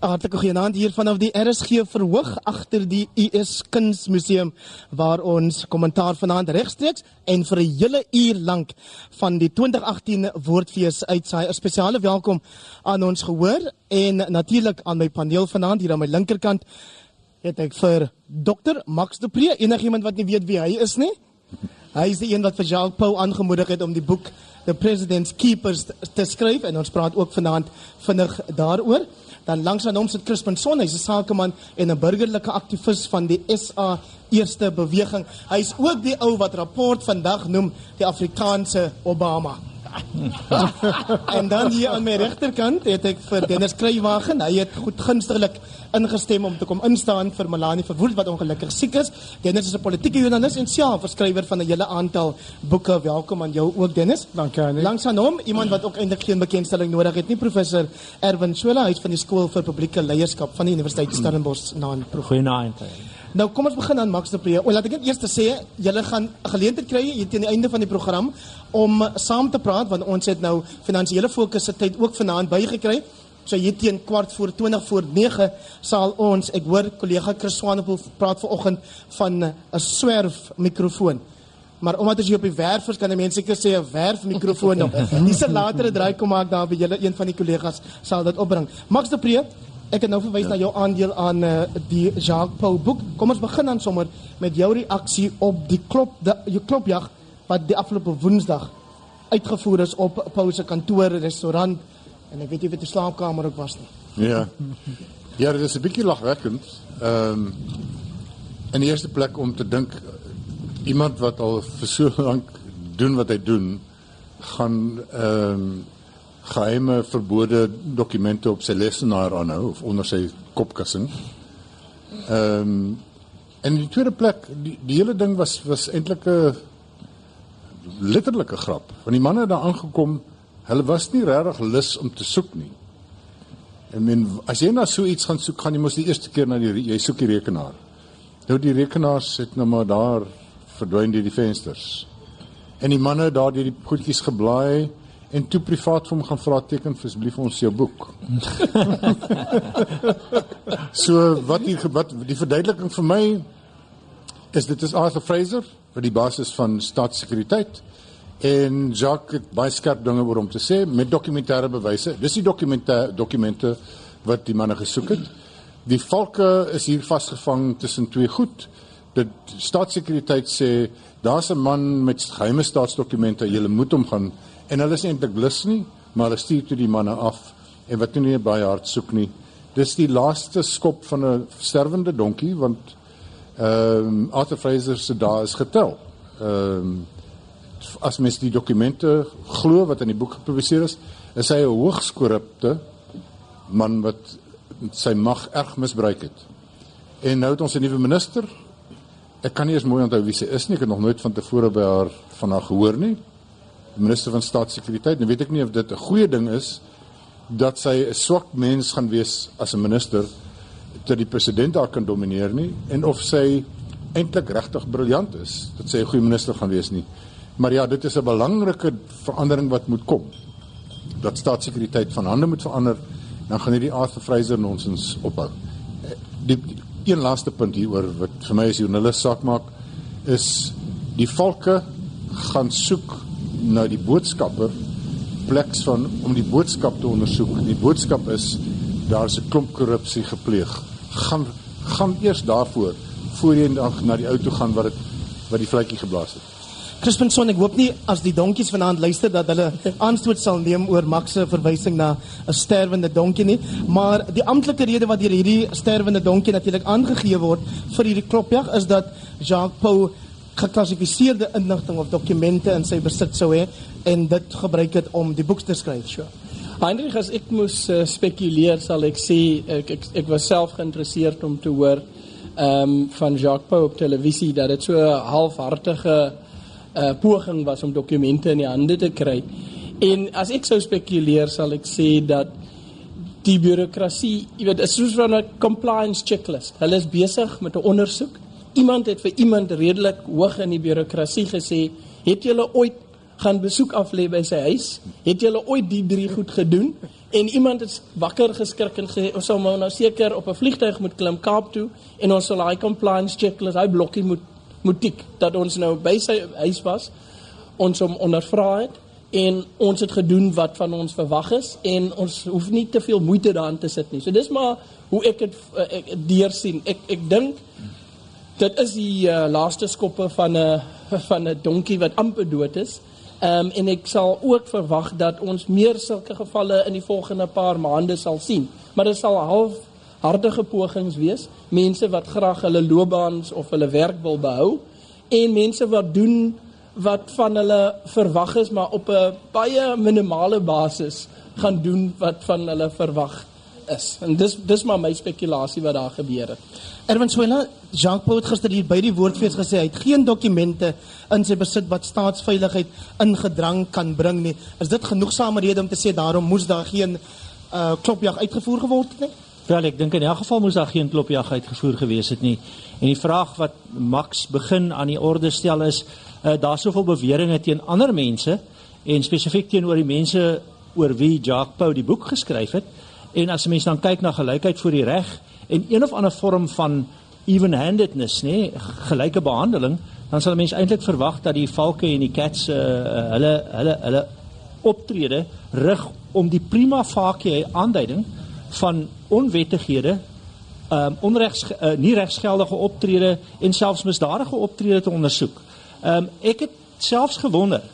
Hartlike goeienaand hier vanaf die RSG verhoog agter die US Kunsmuseum waar ons kommentaar vanaand regstreeks en vir 'n hele uur lank van die 2018 Woordfees uitsaai. 'n Spesiale welkom aan ons gehoor en natuurlik aan my paneel vanaand hier aan my linkerkant het ek vir Dr Max de Pre, enigiemand wat nie weet wie hy is nie. Hy is die een wat vir Jacques Pau aangemoedig het om die boek The President's Keepers te skryf en ons praat ook vanaand vinnig daaroor. Dan langs aan hom sit Crispin Son, hy's 'n sakeman en 'n burgerlike aktivis van die SA Eerste Beweging. Hy's ook die ou wat rapport vandag noem die Afrikaanse Obama. en dan hier aan my regterkant het ek vir Dennis Kruiwagen. Hy het goed gunstiglik ingestem om te kom instaan vir Melanie Verwoerd wat ongelukkig siek is. Dennis is 'n politieke joernalis en self skrywer van 'n hele aantal boeke. Welkom aan jou ook Dennis. Dankie Annie. Langs aan hom, iemand wat ook eintlik geen bekendstelling nodig het nie, professor Erwin Swela, hy's van die skool vir publieke leierskap van die Universiteit Stellenbosch naam. Goeienaand. Nou kom ons begin aan Max de Pre. O, laat ek net eers sê, julle gaan 'n geleentheid kry hier teen die einde van die program om saam te praat want ons het nou finansiële fokus se tyd ook vanaand bygekry. So hier teen kwart voor 20 voor 9 sal ons, ek hoor kollega Chris Swanepoel praat vanoggend van 'n swerf mikrofoon. Maar omdat as jy op die werf is, kan die mense seker sê 'n werf mikrofoon nog. Dis 'n latere draai kom maak daar by julle een van die kollegas sal dit opbring. Max de Pre, ek het nou verwys ja. na jou aandeel aan uh, die Jacques Pau boek. Kom ons begin dan sommer met jou reaksie op die klop die klopjag wat die afgelope Woensdag uitgevoer is op Pau se kantoor, restaurant En ek weet nie of dit 'n slaapkamer ook was nie. Ja. Ja, dit is 'n bietjie lagwekkend. Ehm um, in die eerste plek om te dink iemand wat al vir so lank doen wat hy doen, gaan ehm um, geheime verbode dokumente op sy lesenaar aanhou of onder sy kopkussing. Ehm um, en die tweede plek, die, die hele ding was was eintlik 'n letterlike grap. Want die manne het daar aangekom Hulle was nie regtig lus om te soek nie. En men as jy na so iets gaan soek, gaan jy mos die eerste keer na die jy soek die rekenaar. Nou die rekenaars sit nou maar daar verdwyn deur die vensters. En die manne daar deur die goedjies geblaai en toe privaat vir hom gaan vra teken asseblief ons jou boek. so wat die wat die verduideliking vir my is dit is Arthur Fraser wat die basis van staatssekuriteit En Jacques het baie skerp dinge oor hom te sê met dokumentêre bewyse. Dis die dokumente dokumente wat die manne gesoek het. Die valke is hier vasgevang tussen twee goed. Dit staatssekuriteit sê daar's 'n man met geheime staatsdokumente, jy moet hom gaan en hulle is eintlik blus nie, maar hulle stuur toe die manne af en wat nie baie hard soek nie. Dis die laaste skop van 'n sterwende donkie want ehm um, Arthur Fraser se dae is getel. Ehm um, as mens die dokumente glo wat in die boek gepubliseer is, is hy 'n hoogs korrupte man wat sy mag erg misbruik het. En nou het ons 'n nuwe minister. Ek kan nie eens mooi onthou wie sy is nie. Ek het nog nooit van tevore by haar van haar gehoor nie. Die minister van staatssekuriteit. Nou weet ek nie of dit 'n goeie ding is dat sy 'n swak mens gaan wees as 'n minister dat die president daar kan domineer nie en of sy eintlik regtig briljant is dat sy 'n goeie minister gaan wees nie. Maar ja, dit is 'n belangrike verandering wat moet kom. Dat staatssekuriteit van hande moet verander, dan gaan hierdie Arthur Fraser nonsens ophou. Die, die een laaste punt hieroor wat vir my as joernalis saak maak is die volke gaan soek na die boodskapper pleks van om die boodskap te ondersoek. Die boodskap is daar's 'n klomp korrupsie gepleeg. Gaan gaan eers daarvoor voor jy na die ou toe gaan wat dit wat die vletjie geblaas het. Crispin Son, ek hoop nie as die donkies vanaand luister dat hulle aanstoot sal neem oor Max se verwysing na 'n sterwende donkie nie, maar die amptelike rede wat deur hierdie sterwende donkie natuurlik aangegee word vir hierdie klopjag is dat Jacques Pau geklassifiseerde inligting of dokumente in sy besit sou hê en dit gebruik het om die boek te skryf. Sure. Heinrich, as ek moes uh, spekuleer, sal ek sê ek, ek ek was self geïnteresseerd om te hoor ehm um, van Jacques Pau op televisie dat dit so 'n halfhartige uh, poging was om dokumente in die hande te kry. En as ek sou spekuleer, sal ek sê dat die bureaukrasie, jy weet, is soos 'n compliance checklist. Hulle is besig met 'n ondersoek. Iemand het vir iemand redelik hoog in die bureaukrasie gesê, "Het julle ooit gaan besoek af lê by sy huis. Het julle ooit die drie goed gedoen? En iemand is wakker geskrik en gesê ons sal nou seker op 'n vliegtuig moet klim Kaap toe en ons sal daai compliance checklist, daai blokkie moet moet tik dat ons nou by sy huis was. Ons hom ondervra het en ons het gedoen wat van ons verwag is en ons hoef nie te veel moeite daarin te sit nie. So dis maar hoe ek dit uh, deur sien. Ek ek dink dit is die uh, laaste skoppe van 'n van 'n donkie wat amper dood is. Ehm um, en ek sal ook verwag dat ons meer sulke gevalle in die volgende paar maande sal sien. Maar dit sal half hartige pogings wees, mense wat graag hulle loopbaans of hulle werk wil behou en mense wat doen wat van hulle verwag is maar op 'n baie minimale basis gaan doen wat van hulle verwag is. En dis dis maar my spekulasie wat daar gebeur het. Erwin Swela, Jacques Paul het gister hier by die woordfees gesê hy het geen dokumente in sy besit wat staatsveiligheid ingedrang kan bring nie. Is dit genoegsame rede om te sê daarom moes daar geen uh klopjag uitgevoer geword het nie? Wel, ek dink in elk geval moes daar geen klopjag uitgevoer gewees het nie. En die vraag wat Max begin aan die orde stel is, uh daar's soveel beweringe teen ander mense en spesifiek teenoor die mense oor wie Jacques Paul die boek geskryf het. En as mense dan kyk na gelykheid voor die reg, en een of ander vorm van even-handedness, nê, gelyke behandeling, dan sal mense eintlik verwag dat die valke en die cats uh, hulle hulle hulle optrede rig om die prima facie aanduiding van onwettighede, um onregs uh, nie regsgeldige optrede en selfs misdadige optrede te ondersoek. Um ek het selfs gewonder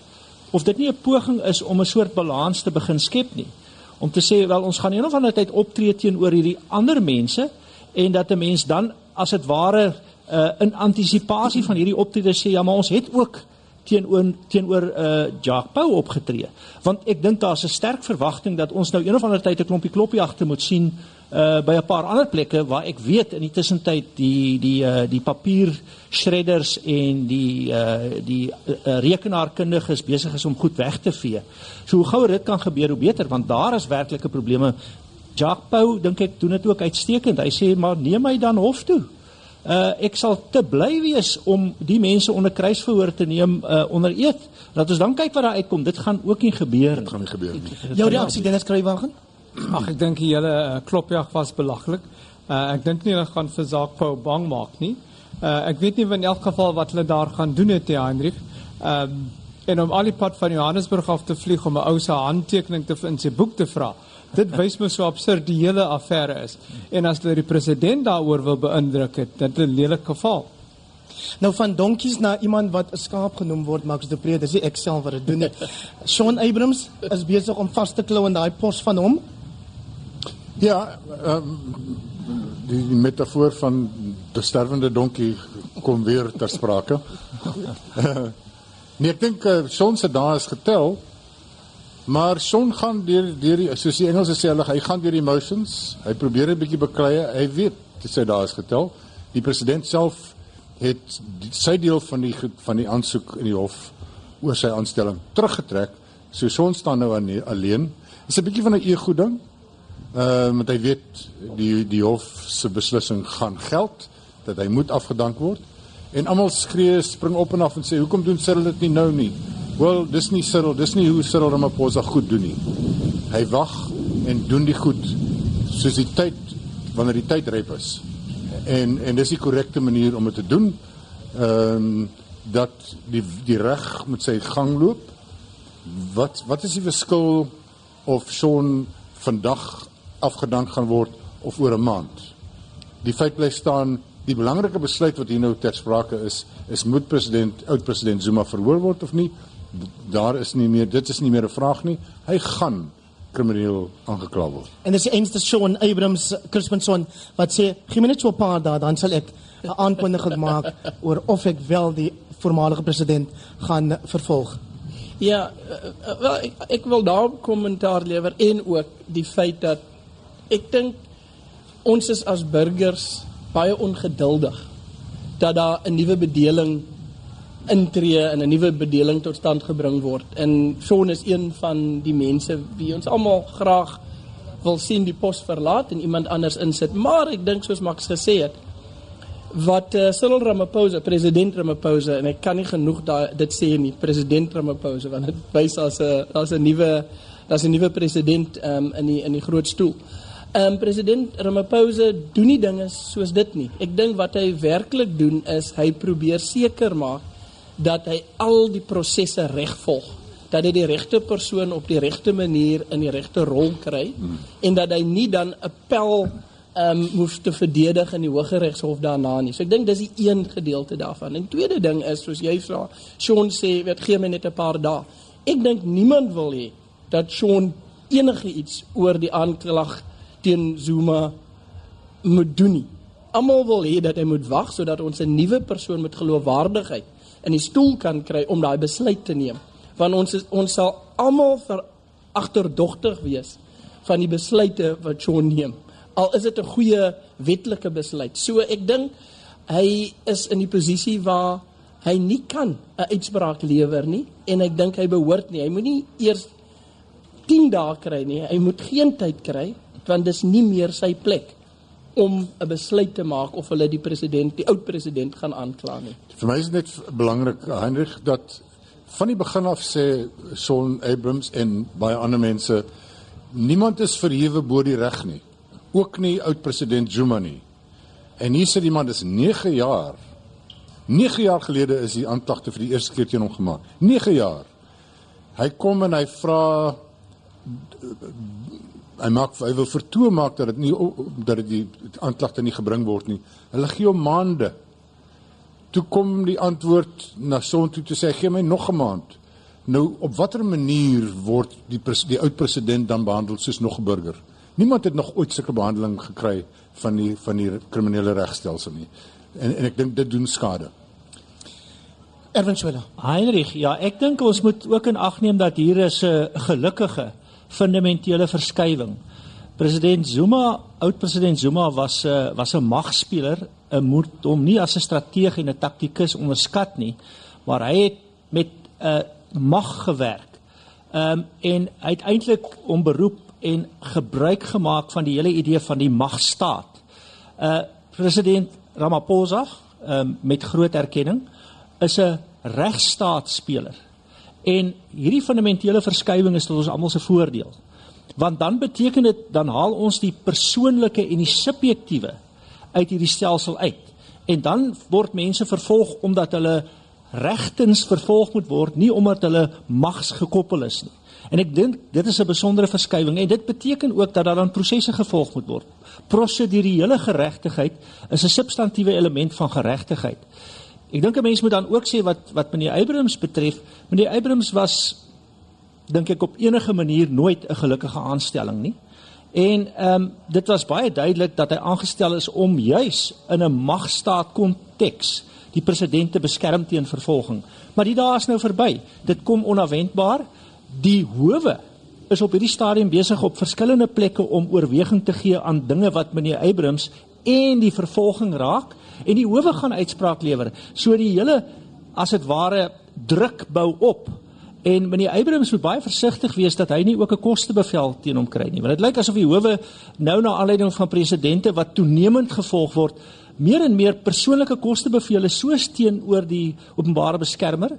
of dit nie 'n poging is om 'n soort balans te begin skep nie om te sê wel ons gaan een of ander tyd optree teenoor hierdie ander mense en dat 'n mens dan as dit ware uh, in antisipasie van hierdie optrede sê ja maar ons het ook teenoor teenoor uh Jacques Pau opgetree want ek dink daar's 'n sterk verwagting dat ons nou een of ander tyd 'n klompie klopjagte moet sien uh by 'n paar ander plekke waar ek weet in die tussentyd die die uh die papier shredders en die uh die uh, rekenaarkundiges besig is om goed weg te vee. So hoe gouer dit kan gebeur hoe beter want daar is werklike probleme Jacques Pau dink ek doen dit ook uitstekend. Hy sê maar neem my dan hof toe. Uh ek sal te bly wees om die mense onder kruisverhoor te neem uh onder eed. Laat ons dan kyk wat daar uitkom. Dit gaan ook nie gebeur nie. Dit gaan nie gebeur nie. Jou reaksie Dennis Kruiwagen? Ag ek dink die hele uh, klopjag was belaglik. Uh ek dink nie hulle gaan vir Jacques Pau bang maak nie. Uh ek weet nie in elk geval wat hulle daar gaan doen het, Heinrich. Ehm um, en om al die pad van Johannesburg af te vlieg om 'n ou se handtekening te in sy boek te vra. Dit wys my so absurd die hele affære is. En as hulle die president daaroor wil beïndruk het, dit is 'n lelike geval. Nou van donkies na iemand wat 'n skaap genoem word, Max de Pre, dis ek self wat dit doen. Nie. Sean Abrams is besig om vas te klou in daai pos van hom. Ja, ehm um, die, die metafoor van die sterwende donkie kom weer ter sprake. nee, ek dink uh, Sean se dae is getel. Maar son gaan deur deur die soos die Engelse sê hulle hy gaan deur die emotions. Hy probeer 'n bietjie beklei. Hy weet dit sê daar is getel. Die president self het die, sy deel van die van die aansoek in die hof oor sy aanstelling teruggetrek. So son staan nou aan, alleen. Dis 'n bietjie van 'n ego ding. Ehm uh, want hy weet die die hof se beslissing gaan geld dat hy moet afgedank word. En almal skree spring op en af en sê hoekom doen Cyril dit nie nou nie? Wel, dis nie Cyril, dis nie hoe Cyril Ramaphosa goed doen nie. Hy wag en doen die goed soos die tyd wanneer die tyd ryp is. En en dis die korrekte manier om dit te doen. Ehm um, dat die die reg met sy gang loop. Wat wat is die verskil of Shaun vandag afgedank gaan word of oor 'n maand? Die feit bly staan die belangrike besluit wat hier nou ter sprake is, is moet president oud president Zuma verhoor word of nie? Daar is nie meer dit is nie meer 'n vraag nie. Hy gaan krimineel aangekla word. En dis die eenste Sean Abrams Crispinson wat sê gee my net so 'n paar dae dan sal ek 'n aankondiging maak oor of ek wel die voormalige president gaan vervolg. Ja, uh, wel ek, ek wil daar kommentaar lewer en ook die feit dat ek dink ons is as burgers baie ongeduldig dat daar 'n nuwe bedeling intree en 'n nuwe bedeling tot stand gebring word. En Shaun is een van die mense wie ons almal graag wil sien die pos verlaat en iemand anders insit. Maar ek dink soos Max gesê het, wat uh, Cyril Ramaphosa, president Ramaphosa en ek kan nie genoeg daai dit sê nie, president Ramaphosa want dit wys as 'n as 'n nuwe as 'n nuwe president um, in die in die groot stoel. Ehm um, president Ramaphosa doen nie dinge soos dit nie. Ek dink wat hy werklik doen is hy probeer seker maak dat hy al die prosesse reg volg dat hy die regte persoon op die regte manier in die regte rol kry hmm. en dat hy nie dan 'n pel ehm um, hoef te verdedig in die Hooggeregshof daarna nie. So ek dink dis die een gedeelte daarvan. En tweede ding is soos jy vra, Sean sê, "Wat gee my net 'n paar dae." Ek dink niemand wil hê dat Sean enige iets oor die aanklag teen Zuma moet doen nie. Almal wil hê dat hy moet wag sodat ons 'n nuwe persoon met geloofwaardigheid in die stoel kan kry om daai besluit te neem. Want ons is, ons sal almal agterdogtig wees van die besluite wat Sean neem al is dit 'n goeie wetlike besluit. So ek dink hy is in die posisie waar hy nie kan 'n uitspraak lewer nie en ek dink hy behoort nie. Hy moenie eers 10 dae kry nie. Hy moet geen tyd kry want dis nie meer sy plek om 'n besluit te maak of hulle die president, die oud president gaan aankla nie. Vir my is dit belangrik Heinrich dat van die begin af sê Son Abrams en baie ander mense niemand is verhewe bo die reg nie ook nie oud president Zuma nie. En hier sit die man dis 9 jaar. 9 jaar gelede is die aanklagte vir die eerste keer teen hom gemaak. 9 jaar. Hy kom en hy vra hy maak hy wil vertoon maak dat dit nie dat dit die aanklagte nie gebring word nie. Hulle gee hom maande. Toe kom die antwoord na son toe te sê gee my nog 'n maand. Nou op watter manier word die die oud president dan behandel soos nog 'n burger? Niemand het nog ooit sulke behandeling gekry van die van die kriminele regstelsel nie. En en ek dink dit doen skade. Erwin Swela. Heinrich, ja, ek dink ons moet ook in ag neem dat hier is 'n gelukkige fundamentele verskywing. President Zuma, oud president Zuma was 'n uh, was 'n magspeler, 'n moet hom nie as 'n strateeg en 'n taktikus onderskat nie, maar hy het met 'n uh, mag gewerk. Ehm um, en uiteindelik om beroep en gebruik gemaak van die hele idee van die magstaat. Uh president Ramaphosa um, met groot erkenning is 'n regstaatspeler. En hierdie fundamentele verskywing is tot ons almal se voordeel. Want dan beteken dit dan haal ons die persoonlike en die subjektiewe uit hierdie stelsel uit. En dan word mense vervolg omdat hulle regtens vervolg moet word, nie omdat hulle mags gekoppel is nie. En ek dink dit is 'n besondere verskywing en dit beteken ook dat daar dan prosesse gevolg moet word. Prosedurele geregtigheid is 'n substantiëre element van geregtigheid. Ek dink 'n mens moet dan ook sê wat wat meneer Abrams betref, meneer Abrams was dink ek op enige manier nooit 'n gelukkige aanstelling nie. En ehm um, dit was baie duidelik dat hy aangestel is om juis in 'n magstaat konteks die president te beskerm teen vervolging. Maar die dae is nou verby. Dit kom onverwendbaar die howe is op hierdie stadium besig op verskillende plekke om oorweging te gee aan dinge wat meneer Abrams en die vervolging raak en die howe gaan uitspraak lewer. So die hele as dit ware druk bou op en meneer Abrams moet baie versigtig wees dat hy nie ook 'n kostebevel teen hom kry nie. Want dit lyk asof die howe nou na aanleiding van presidente wat toenemend gevolg word meer en meer persoonlike kostebevele soos teenoor die openbare beskermer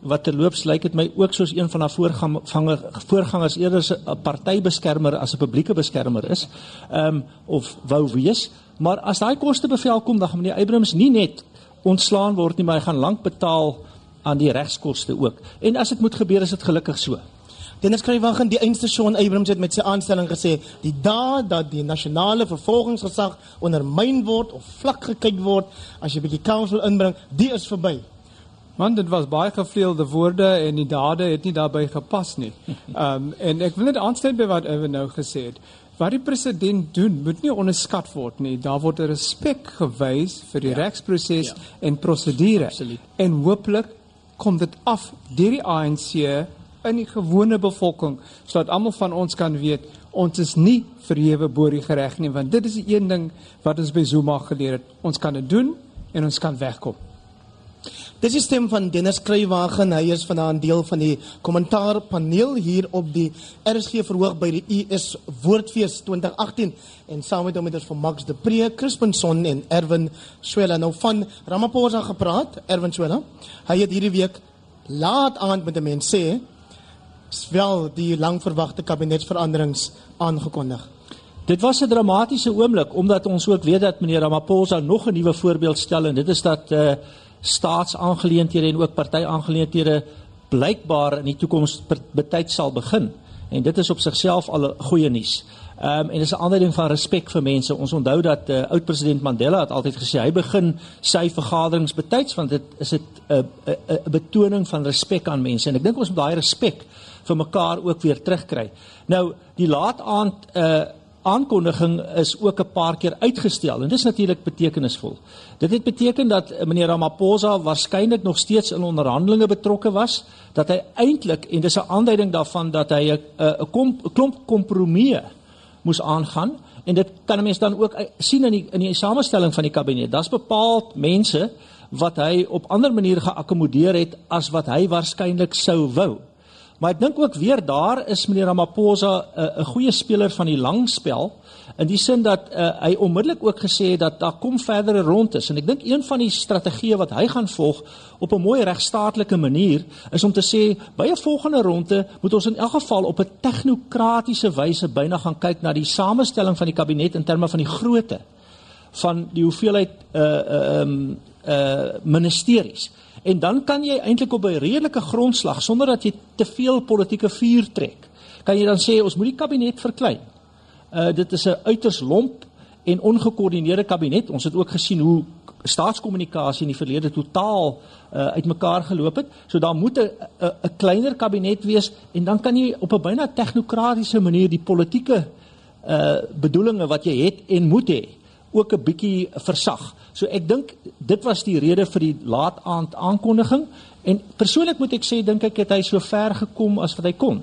wat terloops lyk dit my ook soos een van haar voorganger voorgangers eerder 'n partybeskermer as 'n publieke beskermer is. Ehm um, of wou wees, maar as daai koste bevel kom dan gaan meneer Abrams nie net ontslaan word nie, maar hy gaan lank betaal aan die regskoste ook. En as dit moet gebeur, is dit gelukkig so. Dennis Kruiwagen, die eindstation Abrams het met sy aanstelling gesê, die daad dat die nasionale vervolgingsgesag ondermyn word of vlak gekyk word as jy 'n bietjie counsel inbring, die is verby. Want dit was baie gevleelde woorde en die dade het nie daarbey gepas nie. Ehm um, en ek wil net aansluit by wat Ewen nou gesê het. Wat die president doen, moet nie onderskat word nie. Daar word respek gewys vir die ja. regsproses ja. en prosedure. En hooplik kom dit af deur die ANC in die gewone bevolking sodat almal van ons kan weet ons is nie verhewe bo die reg nie want dit is die een ding wat ons by Zuma geleer het. Ons kan dit doen en ons kan wegkom. Dis die stem van Dennis Kruiwagen. Hy is vanaand deel van die kommentaarpaneel hier op die RSG verhoog by die US Woordfees 2018 en saam met hom het ons van Max de Pre, Crispinson en Erwin Swela nou van Ramaphosa gepraat. Erwin Swela. Hy het hierdie week laat aand met die mense sê wel die lang verwagte kabinetsveranderings aangekondig. Dit was 'n dramatiese oomblik omdat ons ook weet dat meneer Ramaphosa nog 'n nuwe voorbeeld stel en dit is dat uh staatsaangeleenthede en ook partyaangeleenthede blykbaar in die toekoms betyd sal begin. En dit is op sigself al 'n goeie nuus. Ehm um, en dis 'n ander ding van respek vir mense. Ons onthou dat uh, oud-president Mandela het altyd gesê hy begin sy vergaderings betyds want dit is 'n 'n 'n betoning van respek aan mense en ek dink ons moet daai respek vir mekaar ook weer terugkry. Nou die laat aand uh aankondiging is ook 'n paar keer uitgestel en dis natuurlik betekenisvol. Dit het beteken dat meneer Ramaphosa waarskynlik nog steeds in onderhandelinge betrokke was, dat hy eintlik en dis 'n aanduiding daarvan dat hy 'n 'n klomp kompromieë moes aangaan en dit kan 'n mens dan ook sien in die in die samestelling van die kabinet. Daar's bepaald mense wat hy op ander maniere geakkommodeer het as wat hy waarskynlik sou wou. Maar ek dink ook weer daar is meneer Ramaphosa 'n uh, 'n goeie speler van die lang spel in die sin dat uh, hy onmiddellik ook gesê het dat daar kom verdere rondes. En ek dink een van die strategieë wat hy gaan volg op 'n mooi regstaatlike manier is om te sê by 'n volgende ronde moet ons in elk geval op 'n tegnokratiese wyse byna gaan kyk na die samestelling van die kabinet in terme van die grootte van die hoeveelheid uh uh um uh ministeries en dan kan jy eintlik op 'n redelike grondslag sonder dat jy te veel politieke vuur trek. Kan jy dan sê ons moet die kabinet verklein. Uh dit is 'n uiters lomp en ongekoördineerde kabinet. Ons het ook gesien hoe staatskommunikasie in die verlede totaal uh uitmekaar geloop het. So daar moet 'n kleiner kabinet wees en dan kan jy op 'n byna tegnokratiese manier die politieke uh bedoelings wat jy het en moet hê ook 'n bietjie versag. So ek dink dit was die rede vir die laat aand aankondiging en persoonlik moet ek sê dink ek het hy so ver gekom as wat hy kon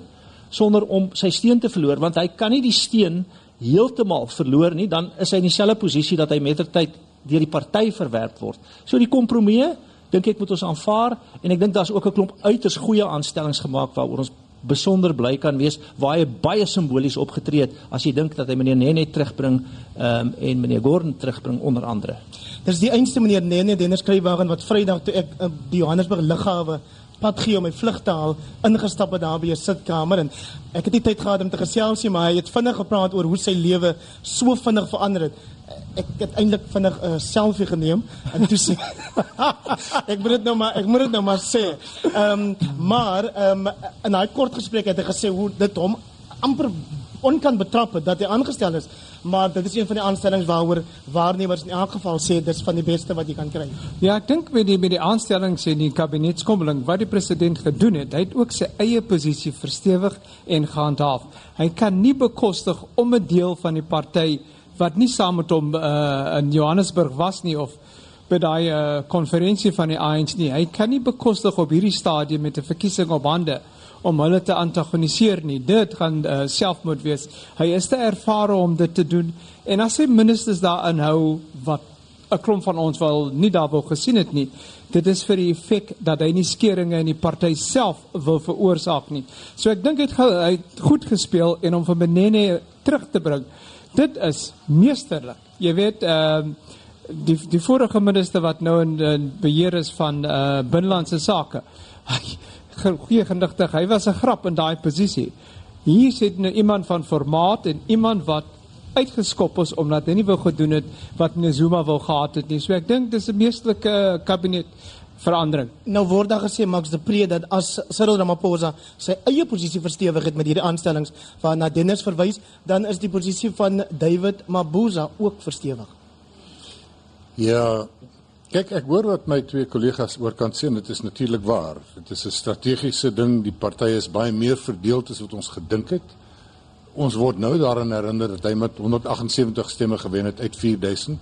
sonder om sy steen te verloor want hy kan nie die steen heeltemal verloor nie dan is hy in dieselfde posisie dat hy mettertyd deur die party verwerp word. So die kompromie dink ek moet ons aanvaar en ek dink daar's ook 'n klomp uiters goeie aanstellings gemaak waaroor ons besonder bly kan wees waar hy baie simbolies opgetree het as jy dink dat hy meneer Nene terugbring um, en meneer Gordon terugbring onder andere. Dis die einste meneer Nene Dennis skryfwagen wat Vrydag toe ek uh, die Johannesburg lughawe pad gee om my vlug te haal ingestap het daar by 'n sitkamer en ek het nie tyd gehad om te gesels nie maar hy het vinnig gepraat oor hoe sy lewe so vinnig verander het ek het eintlik vinnig 'n uh, selfie geneem en toe sê ek moet dit nou maar ek moet dit nou maar sê ehm um, maar ehm um, in daai kort gesprek het hy gesê hoe dit hom amper onkan betrap het dat hy aangestel is maar dit is een van die aanstellings waaroor waarnemers in elk geval sê dis van die beste wat jy kan kry. Ja, ek dink met die met die aanstellings en die kabinetskommeling wat die president gedoen het, hy het ook sy eie posisie verstewig en gehandhaaf. Hy kan nie bekostig om 'n deel van die party wat nie saam met hom uh, in Johannesburg was nie of by daai konferensie uh, van die ANC nie. Hy kan nie bekostig op hierdie stadium met 'n verkiesing op hande om hulle te antagoniseer nie. Dit gaan uh, selfmoord wees. Hy is te ervare om dit te doen. En as hy ministers daar inhou wat 'n klomp van ons wel nie daar wou gesien het nie. Dit is vir die effek dat hy nie skeringe in die party self wil veroorsaak nie. So ek dink hy het hy het goed gespeel en om vir Benene terug te bring. Dit is meesterlik. Jy weet ehm uh, die die vorige minister wat nou in, in beheer is van uh binnelandse sake. Hy goeie genigtig. Hy was 'n grap in daai posisie. Hier sit nou iemand van formaat en iemand wat uitgeskop is omdat hy nie wou gedoen het wat Nezuma wou gehad het nie. So ek dink dis 'n meestelike kabinet verandering. Nou word daar gesê Max de Pre dat as Cyril Ramaphosa sy eie posisie verstewig het met hierdie aanstellings waarna Dennis verwys, dan is die posisie van David Mabuza ook verstewig. Ja, Kyk, ek hoor wat my twee kollegas oor kan sê en dit is natuurlik waar. Dit is 'n strategiese ding. Die partye is baie meer verdeel as wat ons gedink het. Ons word nou daaraan herinner dat hy met 178 stemme gewen het uit 4000.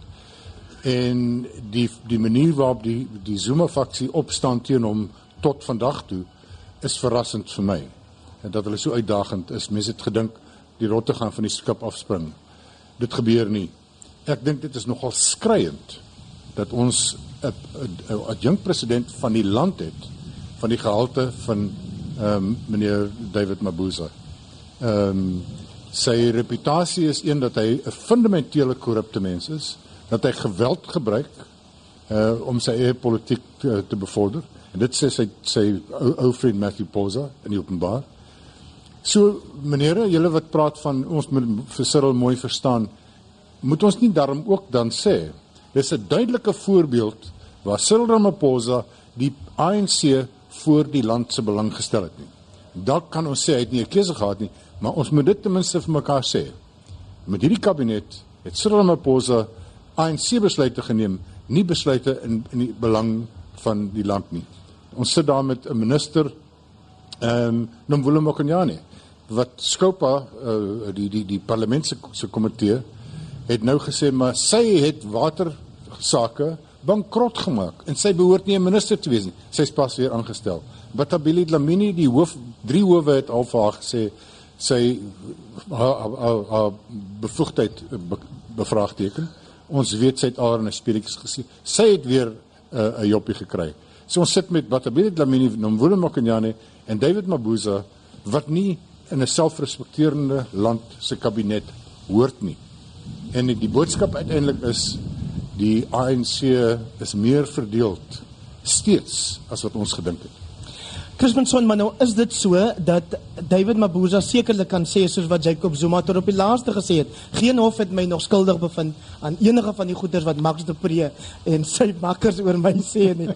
En die die manier waarop die die Zuma faksie opstaan teen hom tot vandag toe is verrassend vir my. En dat hulle so uitdagend is. Mense het gedink die rotte gaan van die skip afspring. Dit gebeur nie. Ek dink dit is nogal skriwend dat ons 'n adjunkt president van die land het van die gehalte van ehm um, meneer David Mabuza. Ehm um, sy reputasie is een dat hy 'n fundamentele korrupte mens is, dat hy geweld gebruik uh om sy eie politiek te, te bevorder. En dit sê sy sy ou, ou vriend Matthew Poza in die openbaar. So menere, julle wat praat van ons moet vir Cyril mooi verstaan, moet ons nie daarom ook dan sê dis 'n duidelike voorbeeld waar Cyril Ramaphosa die ANC voor die land se belang gestel het nie. Dalk kan ons sê hy het nie 'n keuse gehad nie, maar ons moet dit ten minste vir mekaar sê. Met hierdie kabinet het Cyril Ramaphosa ANC besluite geneem, nie besluite in in die belang van die land nie. Ons sit daar met 'n minister ehm um, Nomvula Mokonyane wat Skopa uh, die die die parlement se se komitee het nou gesê maar sy het water sake bankrot gemaak en sy behoort nie 'n minister te wees nie. Sy's pas weer aangestel. Batabili Dlamini, die hoof drie howe het al vir haar gesê sy haar haar bevoegdheid be, bevraagteken. Ons weet sy het al in 'n speletjies gesien. Sy het weer 'n uh, joppie gekry. So ons sit met Batabili Dlamini, Nomvula Mokonyane en David Mabuza wat nie in 'n selfrespekterende land se kabinet hoort nie. En die boodskap uiteindelik is die ANC is meer verdeeld steeds as wat ons gedink het. Christensen, maar nou is dit so dat David Mabuza sekerlik kan sê soos wat Jacob Zuma tot op die laaste gesê het, geen hof het my nog skuldig bevind aan enige van die goeders wat Max de Pre en sy makkers oor my sê nie.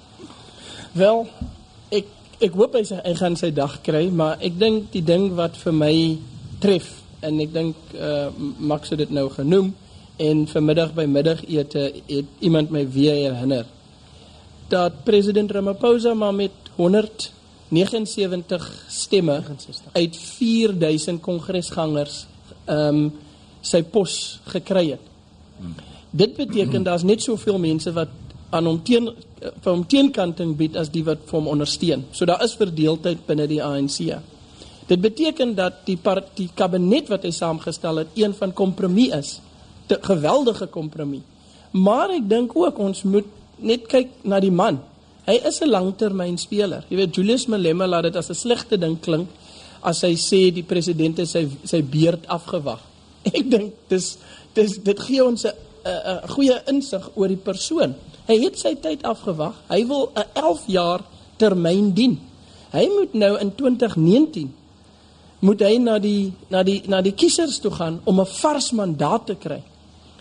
Wel, ek ek hoop hy, hy gaan sy dag kry, maar ek dink die ding wat vir my tref en ek dink uh, Max het dit nou genoem, en vanmiddag by middagete het iemand my weer herinner dat president Ramaphosa maar met 179 stemme uit 4000 kongresgangers ehm um, sy pos gekry het. Dit beteken daar's net soveel mense wat aan hom teen vir hom teenkanting bied as die wat vir hom ondersteun. So daar is verdeeldheid binne die ANC. Dit beteken dat die party kabinet wat hy saamgestel het, een van kompromie is te geweldige kompromie. Maar ek dink ook ons moet net kyk na die man. Hy is 'n langtermynspeler. Jy weet Julius Malema laat dit as 'n slegte ding klink as hy sê die president het sy sy beurt afgewag. Ek dink dis dis dit gee ons 'n 'n goeie insig oor die persoon. Hy het sy tyd afgewag. Hy wil 'n 11 jaar termyn dien. Hy moet nou in 2019 moet hy na die na die na die kiesers toe gaan om 'n vars mandaat te kry.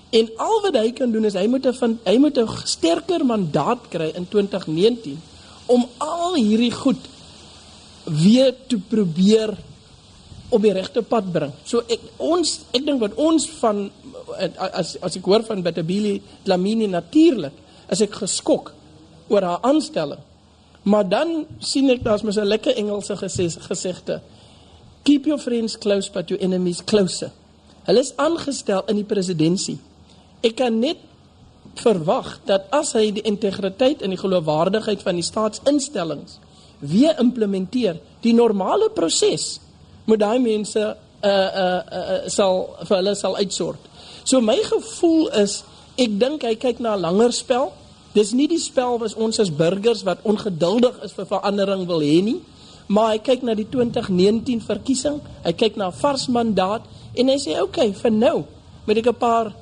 En al wat hy kan doen is hy moet 'n hy moet 'n sterker mandaat kry in 2019 om al hierdie goed weer te probeer op die regte pad bring. So ek ons ek dink wat ons van as as ek hoor van Batabili Dlamini natuurlik as ek geskok oor haar aanstelling. Maar dan sien ek daar's mos 'n lekker Engelse gesegde. Keep your friends close but your enemies closer. Hulle is aangestel in die presidentskap Ek kan net verwag dat as hy die integriteit en die geloofwaardigheid van die staatsinstellings weer implementeer, die normale proses moet daai mense uh uh, uh sal vir hulle sal uitsort. So my gevoel is ek dink hy kyk na 'n langer spel. Dis nie die spel wat ons as burgers wat ongeduldig is vir verandering wil hê nie, maar hy kyk na die 2019 verkiesing, hy kyk na 'n vars mandaat en hy sê oké, okay, vir nou moet ek 'n paar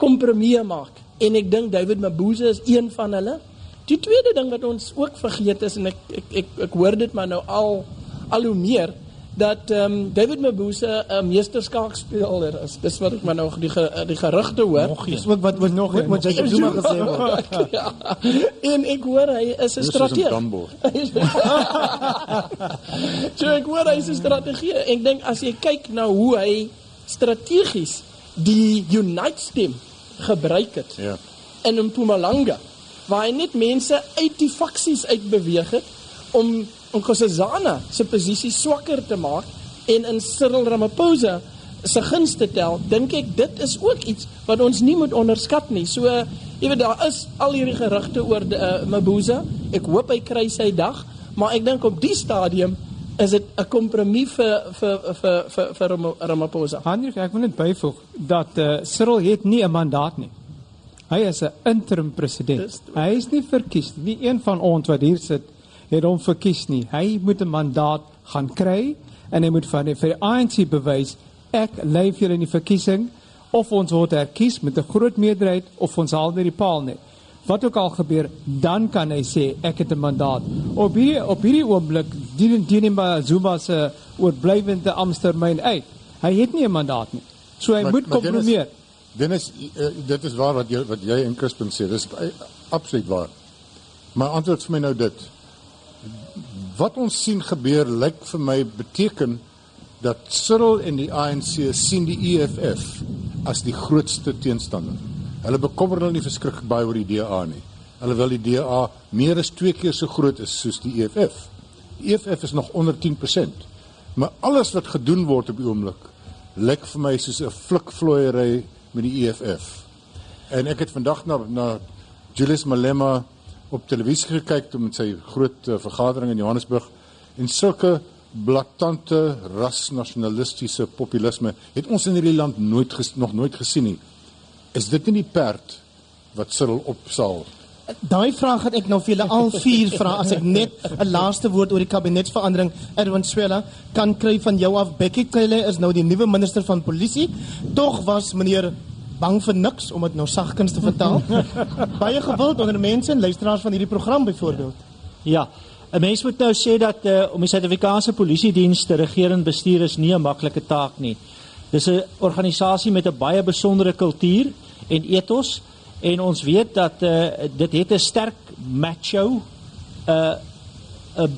kompromieë maak. En ek dink David Mabuza is een van hulle. Die tweede ding wat ons ook vergeet is en ek ek ek, ek hoor dit maar nou al al hoe meer dat ehm um, David Mabuza 'n meesterskaakspeler is. Dis wat ek maar nou die die gerugte hoor. Dis ook wat wat nog wat jy Zuma gesê het. ja. En ek hoor hy is 'n strateeg. so ek hoor hy is 'n strategie. Ek dink as jy kyk na hoe hy strategies die Unite stem gebruik het. Ja. In Mpumalanga waar hy net mense uit die faksies uitbeweeg het om om Nkosazana se posisie swakker te maak en in Cyril Ramaphosa se guns te tel, dink ek dit is ook iets wat ons nie moet onderskat nie. So jy weet daar is al hierdie gerugte oor uh, Mabuza. Ek hoop hy kry sy dag, maar ek dink op die stadium is dit 'n kompromie vir vir vir vir vir Ramaphosa. Hendrik, ek wil net byvoeg dat uh, Cyril het nie 'n mandaat nie. Hy is 'n interim president. Hy is nie verkies nie. Nie een van ons wat hier sit het hom verkies nie. Hy moet 'n mandaat gaan kry en hy moet van die, vir die ANC bewys ek lei vir in die verkiesing of ons word herkies met 'n groot meerderheid of ons haal net die paal net. Wat ook al gebeur, dan kan hy sê ek het 'n mandaat. Op hierdie op hierdie oomblik dien dien maar Zuma se oorblywende amptetermyn uit. Hy het nie 'n mandaat nie. So hy Maar- moet maar Dennis- kompromieer. Dennis, uh, dit is waar wat jy wat jy en Crispin sê. Dis uh, absoluut waar. Maar antwoord vir my nou dit. Wat ons sien gebeur lyk vir my beteken dat Cyril en die ANC sien die EFF as die grootste teenstander. Hulle bekommer hulle nie verskriklik baie oor die DA nie. Wil die DA meer as 2 keer so groot is soos die EFF. Die EFF is nog onder 10%. Maar alles wat gedoen word op die oomblik lyk vir my soos 'n flikvloeiery met die EFF. En ek het vandag na na Julius Malema op televisie gekyk toe met sy groot uh, vergadering in Johannesburg en sulke blaatante rasnasionalistiese populisme het ons in hierdie land nooit ges, nog nooit gesien nie. Is dit nie die perd wat Cyril opsaal? Daai vraag het ek nou vir julle al vier vra as ek net 'n laaste woord oor die kabinetsverandering Erwin Swela kan kry van jou af. Bekkie Cele is nou die nuwe minister van polisie. Tog was meneer bang vir niks om dit nou sagkens te vertaal. Baie gewild onder mense en luisteraars van hierdie program byvoorbeeld. Ja. 'n Mens moet nou sê dat uh, om die Suid-Afrikaanse Polisie Diens te regeer en bestuur is nie 'n maklike taak nie. Dis 'n organisasie met 'n baie besondere kultuur en ethos en ons weet dat uh, dit het 'n sterk macho uh 'n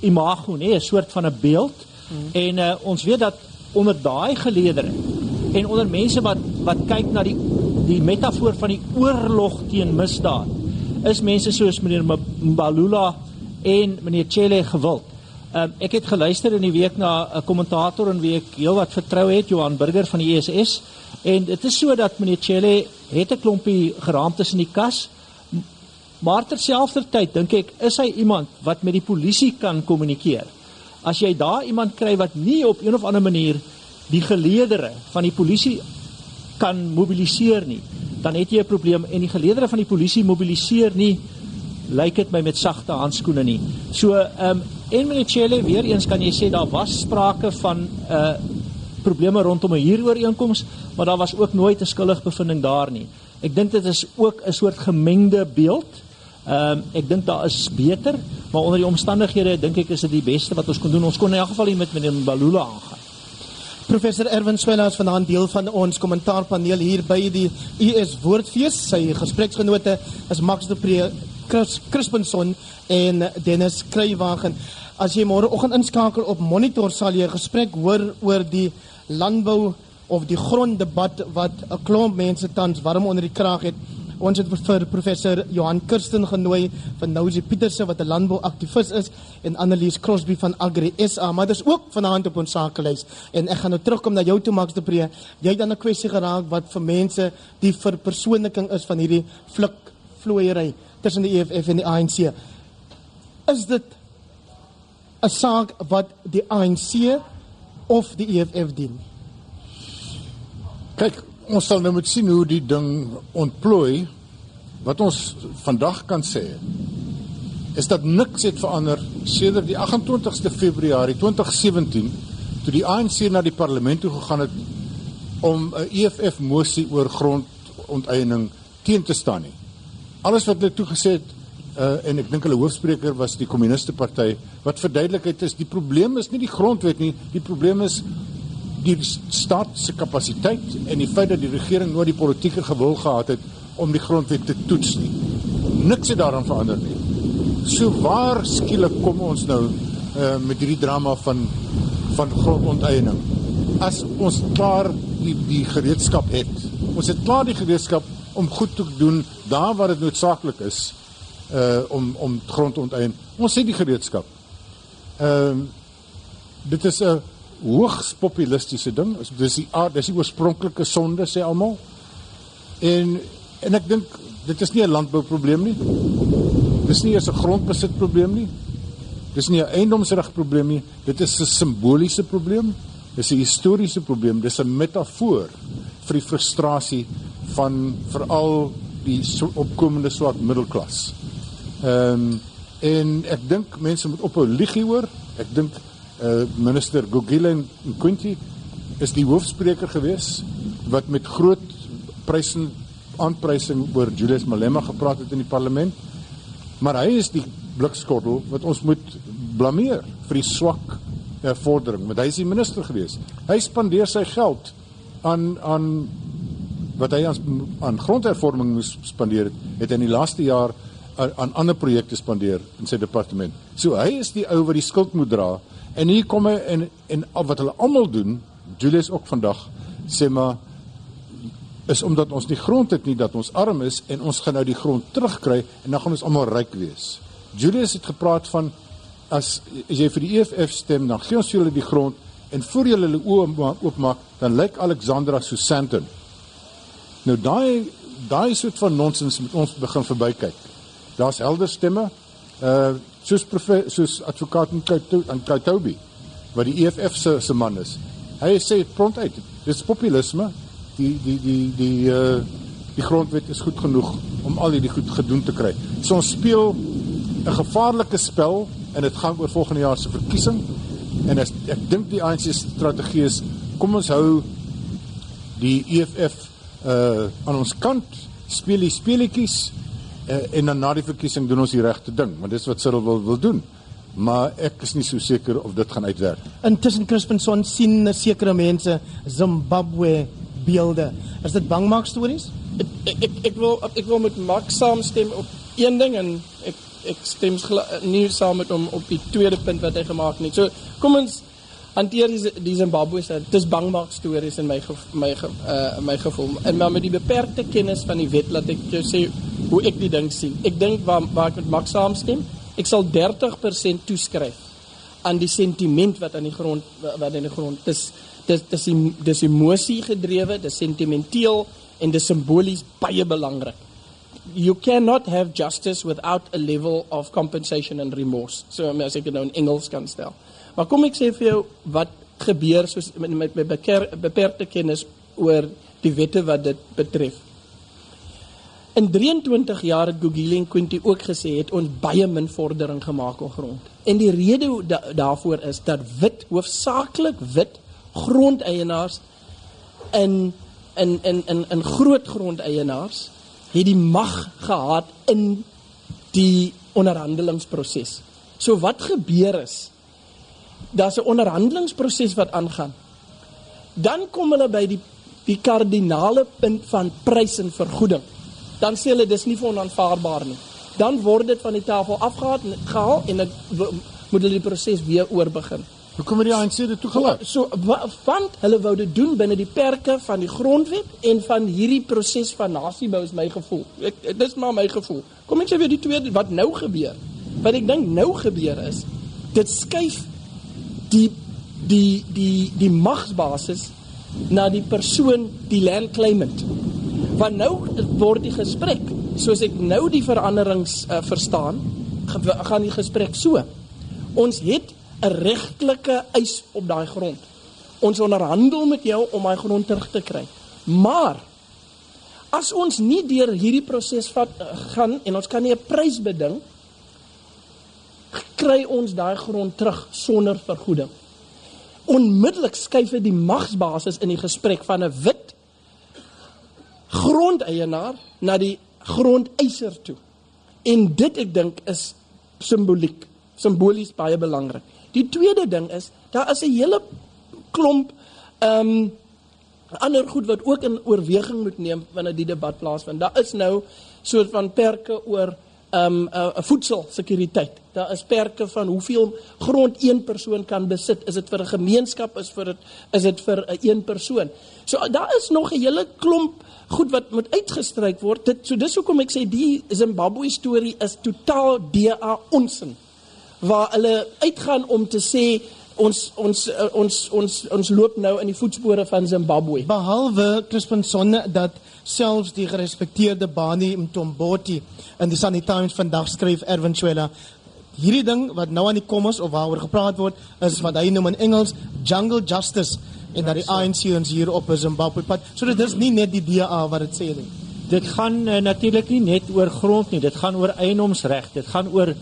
imago, nee, 'n soort van 'n beeld. Hmm. En uh, ons weet dat onder daai geleedere en onder mense wat wat kyk na die die metafoor van die oorlog teen misdaad is mense soos meneer Mbalula en meneer Chele gewild. Um, ek het geluister in die week na 'n kommentator in wie ek heelwat vertrou het, Johan Burger van die ESS, en dit is so dat meneer Chele het 'n klompie geraamtes in die kas, maar terselfdertyd dink ek is hy iemand wat met die polisie kan kommunikeer. As jy daar iemand kry wat nie op een of ander manier die geleedere van die polisie kan mobiliseer nie, dan het jy 'n probleem en die geleedere van die polisie mobiliseer nie lyk dit my met sagte handskoene nie. So ehm um, en meneer Chele weer eens kan jy sê daar was sprake van 'n uh, probleme rondom 'n huurooreenkoms, maar daar was ook nooit 'n skuldige bevinding daar nie. Ek dink dit is ook 'n soort gemengde beeld. Ehm um, ek dink daar is beter, maar onder die omstandighede dink ek is dit die beste wat ons kon doen. Ons kon in elk geval nie met meneer Balula aangaan. Professor Erwin Swela is vanaand deel van ons kommentaarpaneel hier by die US Woordfees. Sy gespreksgenote is Max de Pre, Chris Crispinson en Dennis Kruiwagen. As jy môreoggend inskakel op Monitor sal jy 'n gesprek hoor oor die landbou of die gronddebat wat 'n klomp mense tans warm onder die kraag het. Ons het vir professor Johan Kirsten genooi van Nousie Pieterse wat 'n landbouaktivis is en Annelies Crosby van Agri SA, maar dis ook vanaand op ons sakelys en ek gaan nou terugkom na jou toe Max de Pre. Jy het dan 'n kwessie geraak wat vir mense die verpersoonliking is van hierdie flik vloeiery tussen die EFF en die ANC. Is dit 'n saak wat die ANC of die EFF dien? Kyk, ons sal nou moet sien hoe die ding ontplooi. Wat ons vandag kan sê is dat niks het verander sedert die 28ste Februarie 2017 toe die ANC na die parlement toe gegaan het om 'n EFF mosie oor grondonteiening teen te staan nie. Alles wat hulle toe gesê het uh, en ek dink hulle hoofspreker was die kommuniste party wat verduidelik het is die probleem is nie die grondwet nie, die probleem is die staat se kapasiteit en die feit dat die regering nooit die politieke gewil gehad het om die grondwet te toets nie. Niks het daaraan verander nie. So waar skielik kom ons nou uh, met hierdie drama van van grondonteiening? As ons klaar die die gereedskap het. Ons het klaar die gereedskap om goed te doen daar waar dit noodsaaklik is uh om om grond onteien. Ons het die gereedskap. Ehm uh, dit is 'n hoogs populistiese ding. Dis die aard, dis die oorspronklike sonde sê almal. En en ek dink dit is nie 'n landbouprobleem nie. Dis nie eers 'n grondbesit probleem nie. Dis nie 'n eiendomsreg probleem nie. Dit is 'n simboliese probleem. Dis 'n historiese probleem. Dis 'n metafoor vir die frustrasie van veral die so, opkomende swart middelklas. Ehm um, en ek dink mense moet ophou lieg hieroor. Ek dink uh, minister Gugile Nkwinti is die hoofspreker gewees wat met groot prysing aanprysing oor Julius Malema gepraat het in die parlement. Maar hy is die blikskottel wat ons moet blameer vir die swak uh, vordering, want hy is die minister gewees. Hy spandeer sy geld aan aan wat hy aan aan grondhervorming moes spandeer het, het in die laaste jaar aan, aan ander projekte spandeer in sy departement. So hy is die ou wat die skuld moet dra en hier kom hy en en wat hulle almal doen, Julius ook vandag sê maar is omdat ons nie grond het nie dat ons arm is en ons gaan nou die grond terugkry en dan gaan ons almal ryk wees. Julius het gepraat van as, as jy vir die EFF stem, dan gee ons julle die grond en voor julle hulle oë oopmaak, dan lyk Alexandra so Sandton. Nou daai daai soort van nonsens moet ons begin verbykyk. Daar's helder stemme. Uh soos soos advokaat in Kaitobi wat die EFF se se man is. Hy sê prompt uit, dis populisme die die die die uh die grondwet is goed genoeg om al hierdie goed gedoen te kry. So ons speel 'n gevaarlike spel en dit gaan oor volgende jaar se verkiesing. En as, ek dink die ANC se strategie is kom ons hou die EFF uh aan ons kant, speel die speletjies uh, en dan na die verkiesing doen ons die regte ding, want dis wat Cyril wil wil doen. Maar ek is nie so seker of dit gaan uitwerk. Intussen Crispinson sien sekere mense Zimbabwe beelde. Is dit bangmaak stories? Ek, ek ek wil ek wil met Max saamstem op een ding en ek ek stem nie saam met hom op die tweede punt wat hy gemaak het nie. So kom ons hanteer die, die Zimbabwe se dis bangmaak stories in my my uh my gevoel. En maar met die beperkte kennis van die wet laat ek jou sê hoe ek die ding sien. Ek dink waar waar ek met Max saamstem, ek sal 30% toeskryf aan die sentiment wat aan die grond wat in die grond dis dis dis dis emosie gedrewe, dis sentimenteel en dis simbolies baie belangrik. You cannot have justice without a level of compensation and remorse. So as ek dit nou in Engels kan stel. Maar kom ek sê vir jou wat gebeur soos met met, met beperkte kennis oor die wette wat dit betref. In 23 jaar het Gugile en Quinty ook gesê het ons baie min vordering gemaak op grond. En die rede da, daarvoor is dat wit hoofsaaklik wit grondeienaars in in in in in groot grondeienaars het die mag gehad in die onderhandelingsproses. So wat gebeur is daar's 'n onderhandelingsproses wat aangaan. Dan kom hulle by die die kardinale punt van prys en vergoeding. Dan sê hulle dis nie vir onaanvaarbaar nie. Dan word dit van die tafel afgehaal en gehaal en dit moet hulle die proses weer oorbegin. Hoekom het die ANC dit toegelaat? So want hulle wou dit doen binne die perke van die grondwet en van hierdie proses van nasiebou is my gevoel. Ek dis maar my gevoel. Kom ek sê weer die twee wat nou gebeur. Wat ek dink nou gebeur is dit skuif die die die die magsbasis na die persoon die land claimant. Want nou word die gesprek soos ek nou die veranderings uh, verstaan gaan die gesprek so. Ons het 'n regtelike eis op daai grond. Ons onderhandel met jou om daai grond terug te kry. Maar as ons nie deur hierdie proses vat eh, gaan en ons kan nie 'n prys beding kry ons daai grond terug sonder vergoeding. Onmiddellik skuif dit die magsbasis in die gesprek van 'n wit grondeienaar na die grondeiser toe. En dit ek dink is simboliek, simbolies baie belangrik. Die tweede ding is daar is 'n hele klomp ehm um, ander goed wat ook in oorweging moet neem wanneer die debat plaasvind. Daar is nou soort van perke oor um, 'n uh, voedselsekuriteit. Daar is perke van hoeveel grond een persoon kan besit. Is dit vir 'n gemeenskap is vir dit is dit vir 'n een persoon. So daar is nog 'n hele klomp goed wat moet uitgestryk word. Dit so dis hoekom ek sê die Zimbabwe storie is totaal DA onsin waar hulle uitgaan om te sê ons ons uh, ons ons ons loop nou in die voetspore van Zimbabwe. Behalwe Crispin Sonne dat selfs die gerespekteerde Bani Mtomboti in die Sunday Times vandag skryf Erwin Chwela hierdie ding wat nou aan die kom is of waaroor gepraat word is wat hy noem in Engels jungle justice en dat die ANC ons hier op Zimbabwe pad. So dit is nie net die DA wat dit sê nie. dit gaan uh, natuurlik nie net oor grond nie, dit gaan oor eienoomsreg, dit gaan oor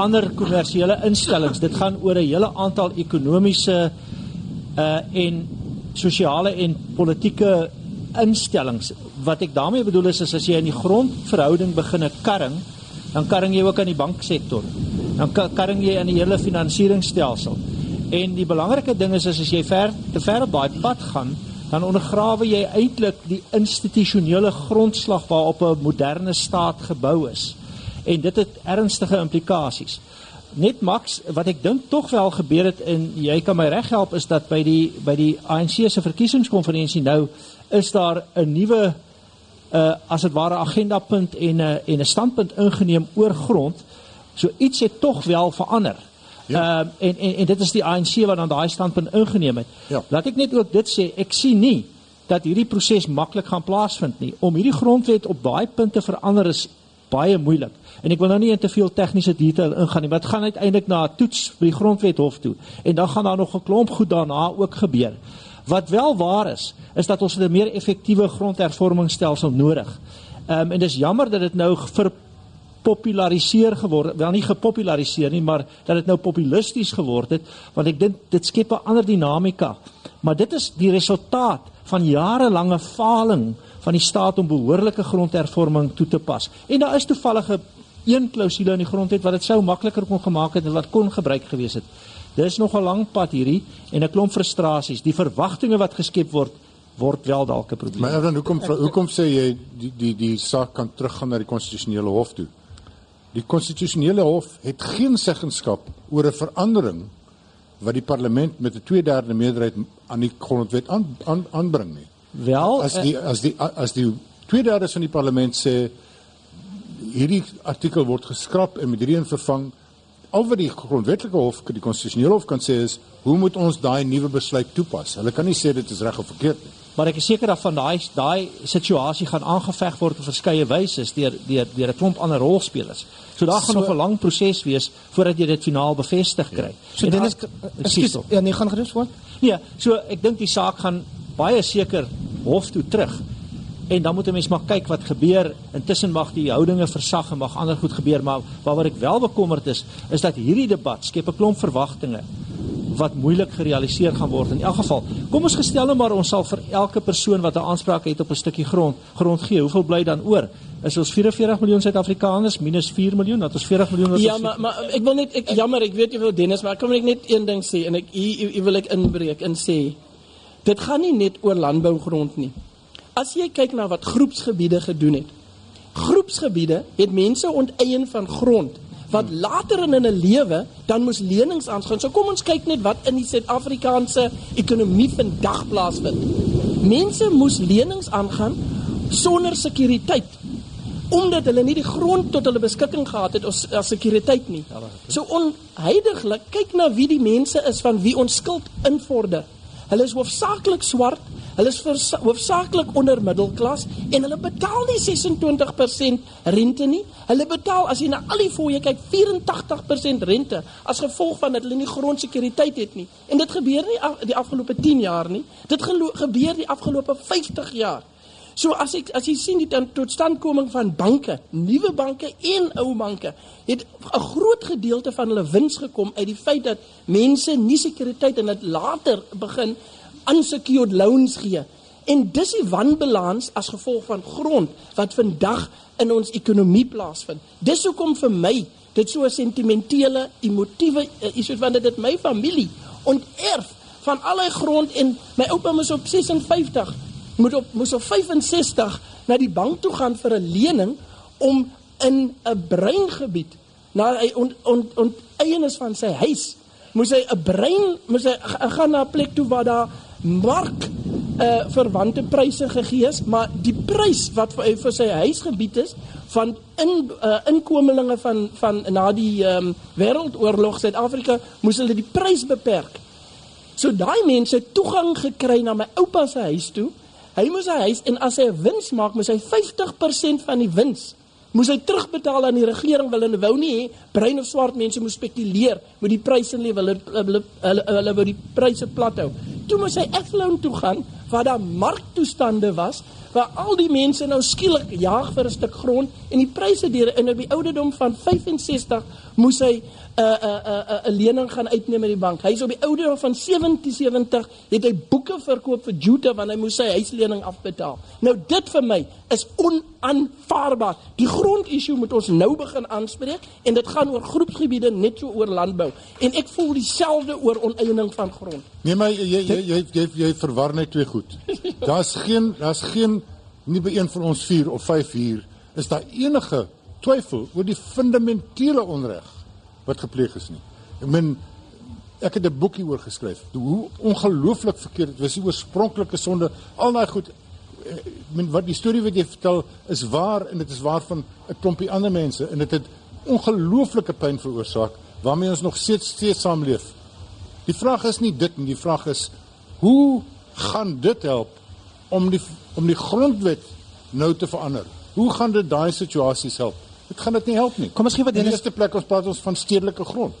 ander kommersiële instellings, dit gaan oor 'n hele aantal ekonomiese uh en sosiale en politieke instellings. Wat ek daarmee bedoel is, is as jy in die grondverhouding begin 'n karring, dan karring jy ook aan die banksektor. Dan karring jy aan die hele finansieringsstelsel. En die belangrike ding is, is as jy ver te ver op daai pad gaan, dan ondergrawe jy eintlik die institusionele grondslag waarop 'n moderne staat gebou is. En dit het ernstige implikasies. Net Max, wat ek dink tog wel gebeur het en jy kan my reghelp is dat by die by die ANC se verkiesingskonferensie nou is daar 'n nuwe uh as dit ware agendapunt en 'n uh, en 'n standpunt ingeneem oor grond. So iets het tog wel verander. Ja. Ehm uh, en, en en dit is die ANC wat dan daai standpunt ingeneem het. Ja. Laat ek net ook dit sê, ek sien nie dat hierdie proses maklik gaan plaasvind nie. Om hierdie grondwet op daai punte verander is baie moeilik. En ek wil nou nie in te veel tegniese detail ingaan nie, maar dit gaan uiteindelik na 'n toets by die grondwet hof toe. En dan gaan daar nog 'n klomp goed daarna ook gebeur. Wat wel waar is, is dat ons 'n meer effektiewe grondhervormingsstelsel nodig. Ehm um, en dis jammer dat dit nou vir gepopulariseer geword, wel nie gepopulariseer nie, maar dat dit nou populisties geword het, want ek dink dit skep 'n ander dinamika. Maar dit is die resultaat van jarelange faling van die staat om behoorlike grondhervorming toe te pas. En daar is toevallige een klousule in die grondwet wat dit sou makliker kon gemaak het en wat kon gebruik gewees het. Dis nog 'n lang pad hierdie en 'n klomp frustrasies. Die verwagtinge wat geskep word word wel dalk 'n probleem. Maar dan hoekom hoekom sê jy die die die saak kan teruggaan na die konstitusionele hof toe? Die konstitusionele hof het geen seggenskap oor 'n verandering wat die parlement met 'n 2/3 meerderheid aan die grondwet aan, aan aanbring nie. Wel, as die as die as die 2/3 van die parlement sê hierdie artikel word geskraap en met hierdie een vervang, al wat die grondwetlike hof, die konstitusionele hof kan sê is, hoe moet ons daai nuwe besluit toepas? Hulle kan nie sê dit is reg of verkeerd nie maar ek is seker dat van daai daai situasie gaan aangeveg word op verskeie wyse deur deur deur 'n klomp ander rolspelers. So daar gaan so, nog 'n lang proses wees voordat jy dit finaal bevestig kry. Ja. So Dennis, ekskuus, ja nee, gaan gerus voort. Nee, so ek dink die saak gaan baie seker hof toe terug. En dan moet 'n mens maar kyk wat gebeur. Intussen mag die houdinge versag en mag ander goed gebeur, maar waaroor ek wel bekommerd is, is dat hierdie debat skep 'n klomp verwagtinge wat moeilik gerealiseer gaan word in elk geval. Kom ons gestel nou maar ons sal vir elke persoon wat 'n aanspraak het op 'n stukkie grond grond gee. Hoeveel bly dan oor? Is ons 44 miljoen Suid-Afrikaners minus 4 miljoen? Dat ons 40 miljoen Ja, maar maar ek wil net ek jammer, ek weet jy wil Dennis, maar ek net een ding sê en ek hier wil ek inbreek en sê dit gaan nie net oor landbougrond nie. As jy kyk na wat groepsgebiede gedoen het. Groepsgebiede het mense onteien van grond wat later in hulle lewe dan moes lenings aangaan. So kom ons kyk net wat in die Suid-Afrikaanse ekonomie vandag plaasvind. Mense moes lenings aangaan sonder sekuriteit omdat hulle nie die grond tot hulle beskikking gehad het as, as sekuriteit nie. So onheidiglik kyk na wie die mense is van wie ons skuld invorder. Hulle is hoofsaaklik swart Hulle is hoofsaaklik onder middelklas en hulle betaal nie 26% rente nie. Hulle betaal as jy na al die fooie kyk 84% rente as gevolg van dat hulle nie grondsekuriteit het nie. En dit gebeur nie af, die afgelope 10 jaar nie. Dit gebeur die afgelope 50 jaar. So as ek as jy sien die totstandkoming van banke, nuwe banke en ou banke, het 'n groot gedeelte van hulle wins gekom uit die feit dat mense nie sekuriteit en dit later begin unsecured loans gee. En dis die wanbalans as gevolg van grond wat vandag in ons ekonomie plaasvind. Dis hoekom vir my dit so 'n sentimentele, emotiewe eh, is want dit my familie onterf van al die grond en my oupa moes op 56 moet op moes op 65 na die bank toe gaan vir 'n lening om in 'n breingebied na hy ont, ont, ont eienis van sy huis moes hy 'n brein moes hy gaan na 'n plek toe waar daar mark uh verwante pryse gegee is, maar die prys wat vir vir sy huisgebied is van in uh inkomelinge van van na die ehm um, wêreldoorlog Suid-Afrika moes hulle die prys beperk. So daai mense toegang gekry na my oupa se huis toe. Hy moes sy huis en as hy 'n wins maak, moes hy 50% van die wins moes hy terugbetaal aan die regering wil hulle wou nie hê bruin of swart mense moet spekuleer met die pryse hulle hulle hulle hulle wou die pryse plat hou toe moes hy Athlone toe gaan waar daar marktoestande was waar al die mense nou skielik jaag vir 'n stuk grond en die pryse deur in op die ouderdom van 65 moes hy 'n 'n 'n 'n lening gaan uitneem by die bank. Hy's op die ouderdom van 77 het hy boeke verkoop vir Juta want hy moes sy huislening afbetaal. Nou dit vir my is onaanvaarbaar. Die grondissue moet ons nou begin aanspreek en dit gaan oor groepsgebiede net so oor landbou en ek voel dieselfde oor oneiening van grond. Nee maar jy jy jy jy, jy verwar net twee goed. Daar's geen daar's geen nie by een van ons 4 of 5 hier is daar enige twyfel oor die fundamentele onreg wat gepleeg is nie. Ek meen ek het 'n boekie oor geskryf. Hoe ongelooflik verkeerd dit was die oorspronklike sonde. Al daai goed ek meen wat die storie wat jy vertel is waar en dit is waar van 'n klompie ander mense en dit het ongelooflike pyn veroorsaak waarmee ons nog steeds steeds saamleef. Die vraag is nie dit nie, die vraag is hoe gaan dit help om die om die grondwet nou te verander? Hoe gaan dit daai situasies help? Dit gaan dit nie help nie. Kom ons gee vir In die eerste plek ons praat ons van stedelike grond.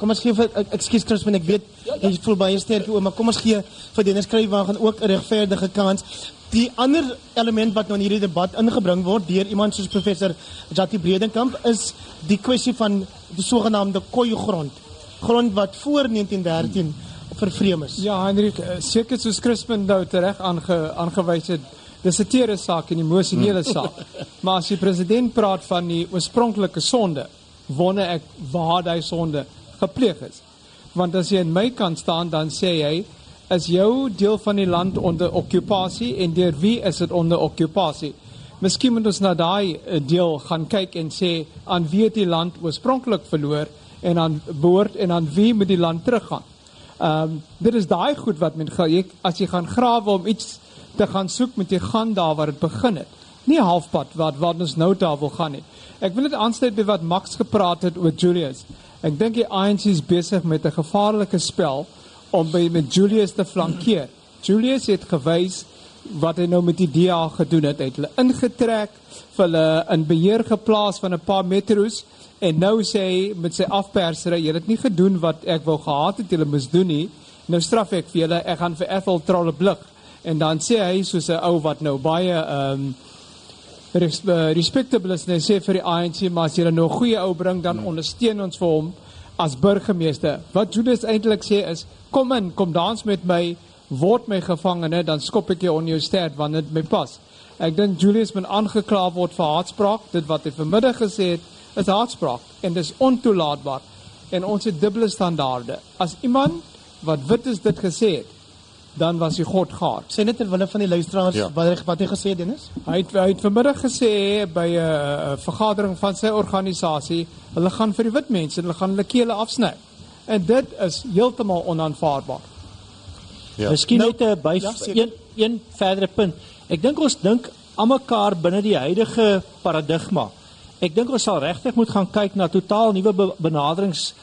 Kom ons gee vir ek- ekskuus Crispin, ek weet jy voel baie sterk oor, maar kom ons gee vir Dennis Kruiwagen ook 'n regverdige kans. Die ander element wat nou in hierdie debat ingebring word deur iemand soos professor Jati Bredenkamp is die kwessie van die sogenaamde koei grond. Grond wat voor 1913 vervreem is. Ja, Hendrik, eh, seker soos Crispin nou reg aange, aangewys het, dis 'n tere saak en 'n emosionele saak. Maar as die president praat van die oorspronklike sonde, wonder ek waar daai sonde gepleeg is. Want as jy in my kant staan, dan sê jy is jou deel van die land onder okkupasie en deur wie is dit onder okkupasie? Miskien moet ons na daai eh, deel gaan kyk en sê aan wie het die land oorspronklik verloor en aan behoort en aan wie moet die land teruggaan? Ehm um, dit is daai goed wat men gaan jy as jy gaan grawe om iets te gaan soek moet jy gaan daar waar dit begin het. Nie halfpad wat wat ons nou daar wil gaan nie. Ek wil dit aansluit by wat Max gepraat het oor Julius. Ek dink die ANC is besig met 'n gevaarlike spel om by met Julius te flankeer. Julius het gewys wat hy nou met die DA gedoen het. Hy het hulle ingetrek, hulle in beheer geplaas van 'n paar metros en nou sê hy met sy afpersery, julle het nie gedoen wat ek wou gehad het julle moes doen nie. Nou straf ek vir julle, ek gaan vir Ethel trolle blik. En dan sê hy soos 'n ou wat nou baie ehm um, res, uh, respectable is, en hy sê vir die ANC, maar as julle nou 'n goeie ou bring, dan ondersteun ons vir hom as burgemeester. Wat Julius eintlik sê is, kom in, kom dans met my, word my gevangene, dan skop ek jou onder jou stert wanneer dit my pas. Ek dink Julius moet aangekla word vir haatspraak. Dit wat hy vanmiddag gesê het, is haatspraak en dis ontoelaatbaar. En ons het dubbele standaarde. As iemand wat wit is dit gesê het, dan was hy God gaar. Sê net terwille van die luisteraars Ja. wat hy wat hy gesê het Dennis. Hy het hy het vanmiddag gesê by 'n uh, vergadering van sy organisasie, hulle gaan vir die wit mense, hulle gaan hulle kele afsny. En dit is heeltemal onaanvaarbaar. Ja. Miskien Nou- net 'n by Ja, een een verdere punt. Ek dink ons dink almekaar binne die huidige paradigma. Ek dink ons sal regtig moet gaan kyk na totaal nuwe be benaderings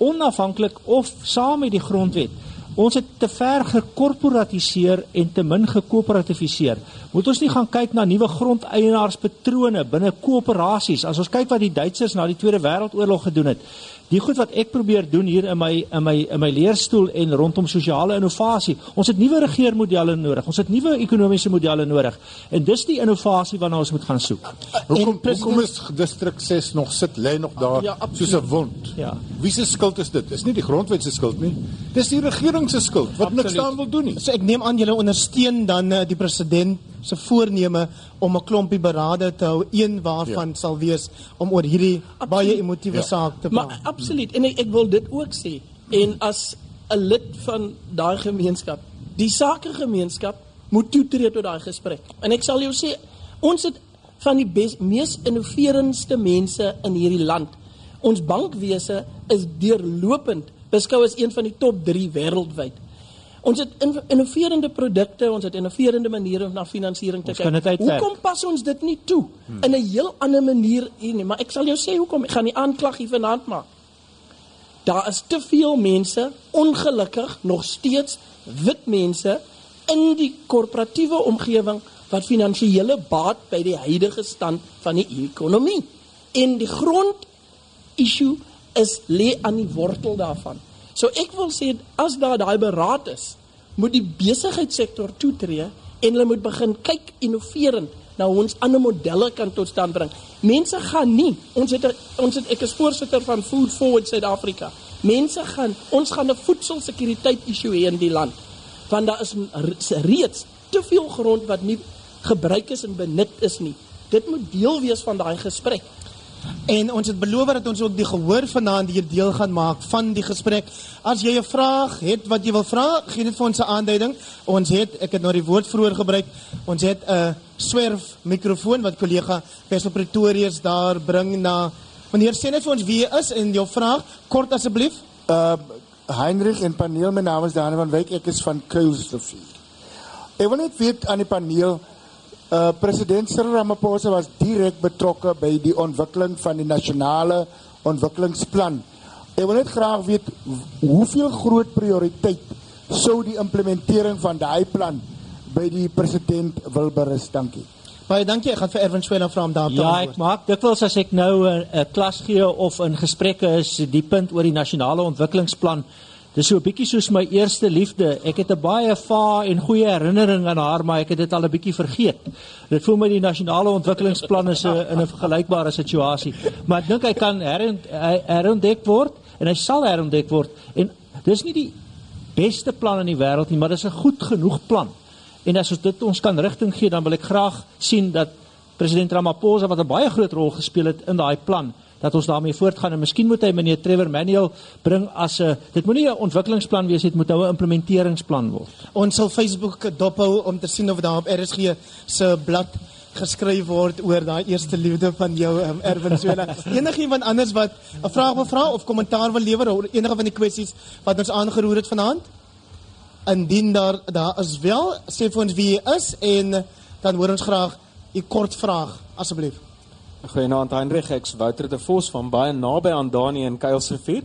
onafhanklik of saam met die grondwet. Ons het te ver gekorporatiseer en te min gekooperatifiseer. Moet ons nie gaan kyk na nuwe grondeienaarspatrone binne koöperasies. As ons kyk wat die Duitsers na die Tweede Wêreldoorlog gedoen het. Die goed wat ek probeer doen hier in my in my in my leerstoel en rondom sosiale innovasie. Ons het nuwe regeermodelle nodig. Ons het nuwe ekonomiese modelle nodig. En dis die innovasie waarna ons moet gaan soek. Hoekom hoekom is distrik 6 nog sit lê nog daar Ja, absoluut. soos 'n wond? Ja. Wie se skuld is dit? Dis nie die grondwet se skuld nie. Dis die regering se skuld wat niks Absoluut. daaraan wil doen nie. So ek neem aan julle ondersteun dan uh, die president se voorneme om 'n klompie berade te hou, een waarvan Ja. sal wees om oor hierdie baie emotiewe Ja. saak te Maar praat. absoluut en ek, ek wil dit ook sê en as 'n lid van daai gemeenskap, die sakegemeenskap moet toetree tot daai gesprek. En ek sal jou sê ons het van die bes, mees innoverendste mense in hierdie land. Ons bankwese is deurlopend beskou as een van die top 3 wêreldwyd. Ons het in- innoverende produkte, ons het innoverende maniere om na finansiering te uitwerk. Hoekom pas ons dit nie toe in 'n heel ander manier hier nie? Maar ek sal jou sê hoekom. Ek gaan die aanklag hier vanaand maak. Daar is te veel mense, ongelukkig nog steeds wit mense in die korporatiewe omgewing wat finansiële baat by die huidige stand van die ekonomie. En die grond issue is lê aan die wortel daarvan. So ek wil sê as daar daai beraad is, moet die besigheidssektor toetree en hulle moet begin kyk innoverend hoe ons ander modelle kan tot stand bring. Mense gaan nie, ons het 'n ons het ek is voorsitter van Food Forward Suid-Afrika. Mense gaan ons gaan 'n voedselsekuriteit issue hê in die land. Want daar is reeds te veel grond wat nie gebruik is en benut is nie. Dit moet deel wees van daai gesprek. En ons het beloof dat ons ook die gehoor vanaand hier deel gaan maak van die gesprek. As jy 'n vraag het wat jy wil vra, gee net vir ons 'n aanduiding. Ons het, ek het nou die woord vroeër gebruik, ons het 'n swerf mikrofoon wat kollega Wessel Pretorius daar bring na Meneer sê net vir ons wie jy is en jou vraag kort asseblief. Uh Heinrich en paneel, my naam is Daniel van Wyk, ek is van Kuilsrivier. Ek wil net weet aan die paneel uh president Cyril Ramaphosa was direk betrokke by die ontwikkeling van die nasionale ontwikkelingsplan. Ek wil net graag weet hoeveel groot prioriteit sou die implementering van daai plan by die president wil berus. Dankie. Baie dankie. Ek gaan vir Erwin Swela vra om daar te Ja, antwoord. ek maak dikwels as ek nou 'n 'n klas gee of in gesprekke is, die punt oor die nasionale ontwikkelingsplan. Dis so 'n bietjie soos my eerste liefde. Ek het 'n baie va en goeie herinnering aan haar, maar ek het dit al 'n bietjie vergeet. Dit voel my die nasionale ontwikkelingsplan is 'n in 'n vergelykbare situasie. Maar ek dink hy kan hy herontdek word en hy sal herontdek word. En dis nie die beste plan in die wêreld nie, maar dis 'n goed genoeg plan. En as ons dit ons kan rigting gee, dan wil ek graag sien dat president Ramaphosa wat 'n baie groot rol gespeel het in daai plan, dat ons daarmee voortgaan en miskien moet hy meneer Trevor Manuel bring as 'n dit moenie 'n ontwikkelingsplan wees, dit moet nou 'n implementeringsplan word. Ons sal Facebook dophou om te sien of daar op RSG se blad geskryf word oor daai eerste liefde van jou um, Erwin Swela. Enigiemand anders wat 'n vraag wil vra of kommentaar wil lewer oor enige van die kwessies wat ons aangeroer het vanaand? Indien daar daar is wel, sê vir ons wie jy is en dan hoor ons graag u kort vraag asseblief. Goeienaand Heinrich, ek's Wouter de Vos van baie naby aan Dani in Kuilsrivier.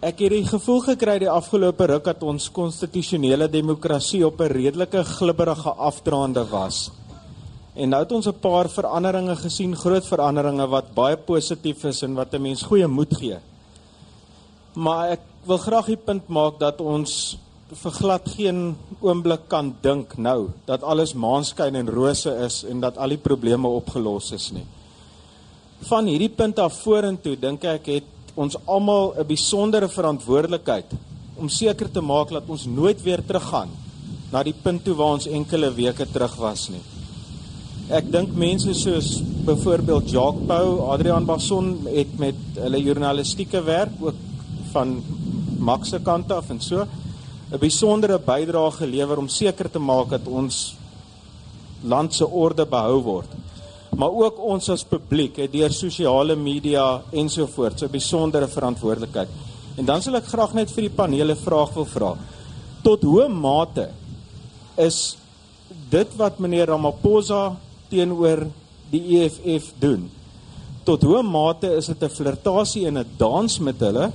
Ek het die gevoel gekry die afgelope ruk dat ons konstitusionele demokrasie op 'n redelike glibberige afdraande was. En nou het ons 'n paar veranderinge gesien, groot veranderinge wat baie positief is en wat 'n mens goeie moed gee. Maar ek wil graag die punt maak dat ons vir glad geen oomblik kan dink nou dat alles maanskyn en rose is en dat al die probleme opgelos is nie. Van hierdie punt af vorentoe dink ek het ons almal 'n besondere verantwoordelikheid om seker te maak dat ons nooit weer teruggaan na die punt toe waar ons enkele weke terug was nie. Ek dink mense soos byvoorbeeld Jacques Pau, Adrian Basson het met hulle journalistieke werk ook van Max se kant af en so 'n besondere bydrae gelewer om seker te maak dat ons land se orde behou word. Maar ook ons as publiek het deur sosiale media ensovoorts 'n besondere verantwoordelikheid. En dan sal ek graag net vir die panele 'n vraag wil vra. Tot hoe mate is dit wat meneer Ramaphosa teenoor die EFF doen? Tot hoe mate is dit 'n flirtasie en 'n dans met hulle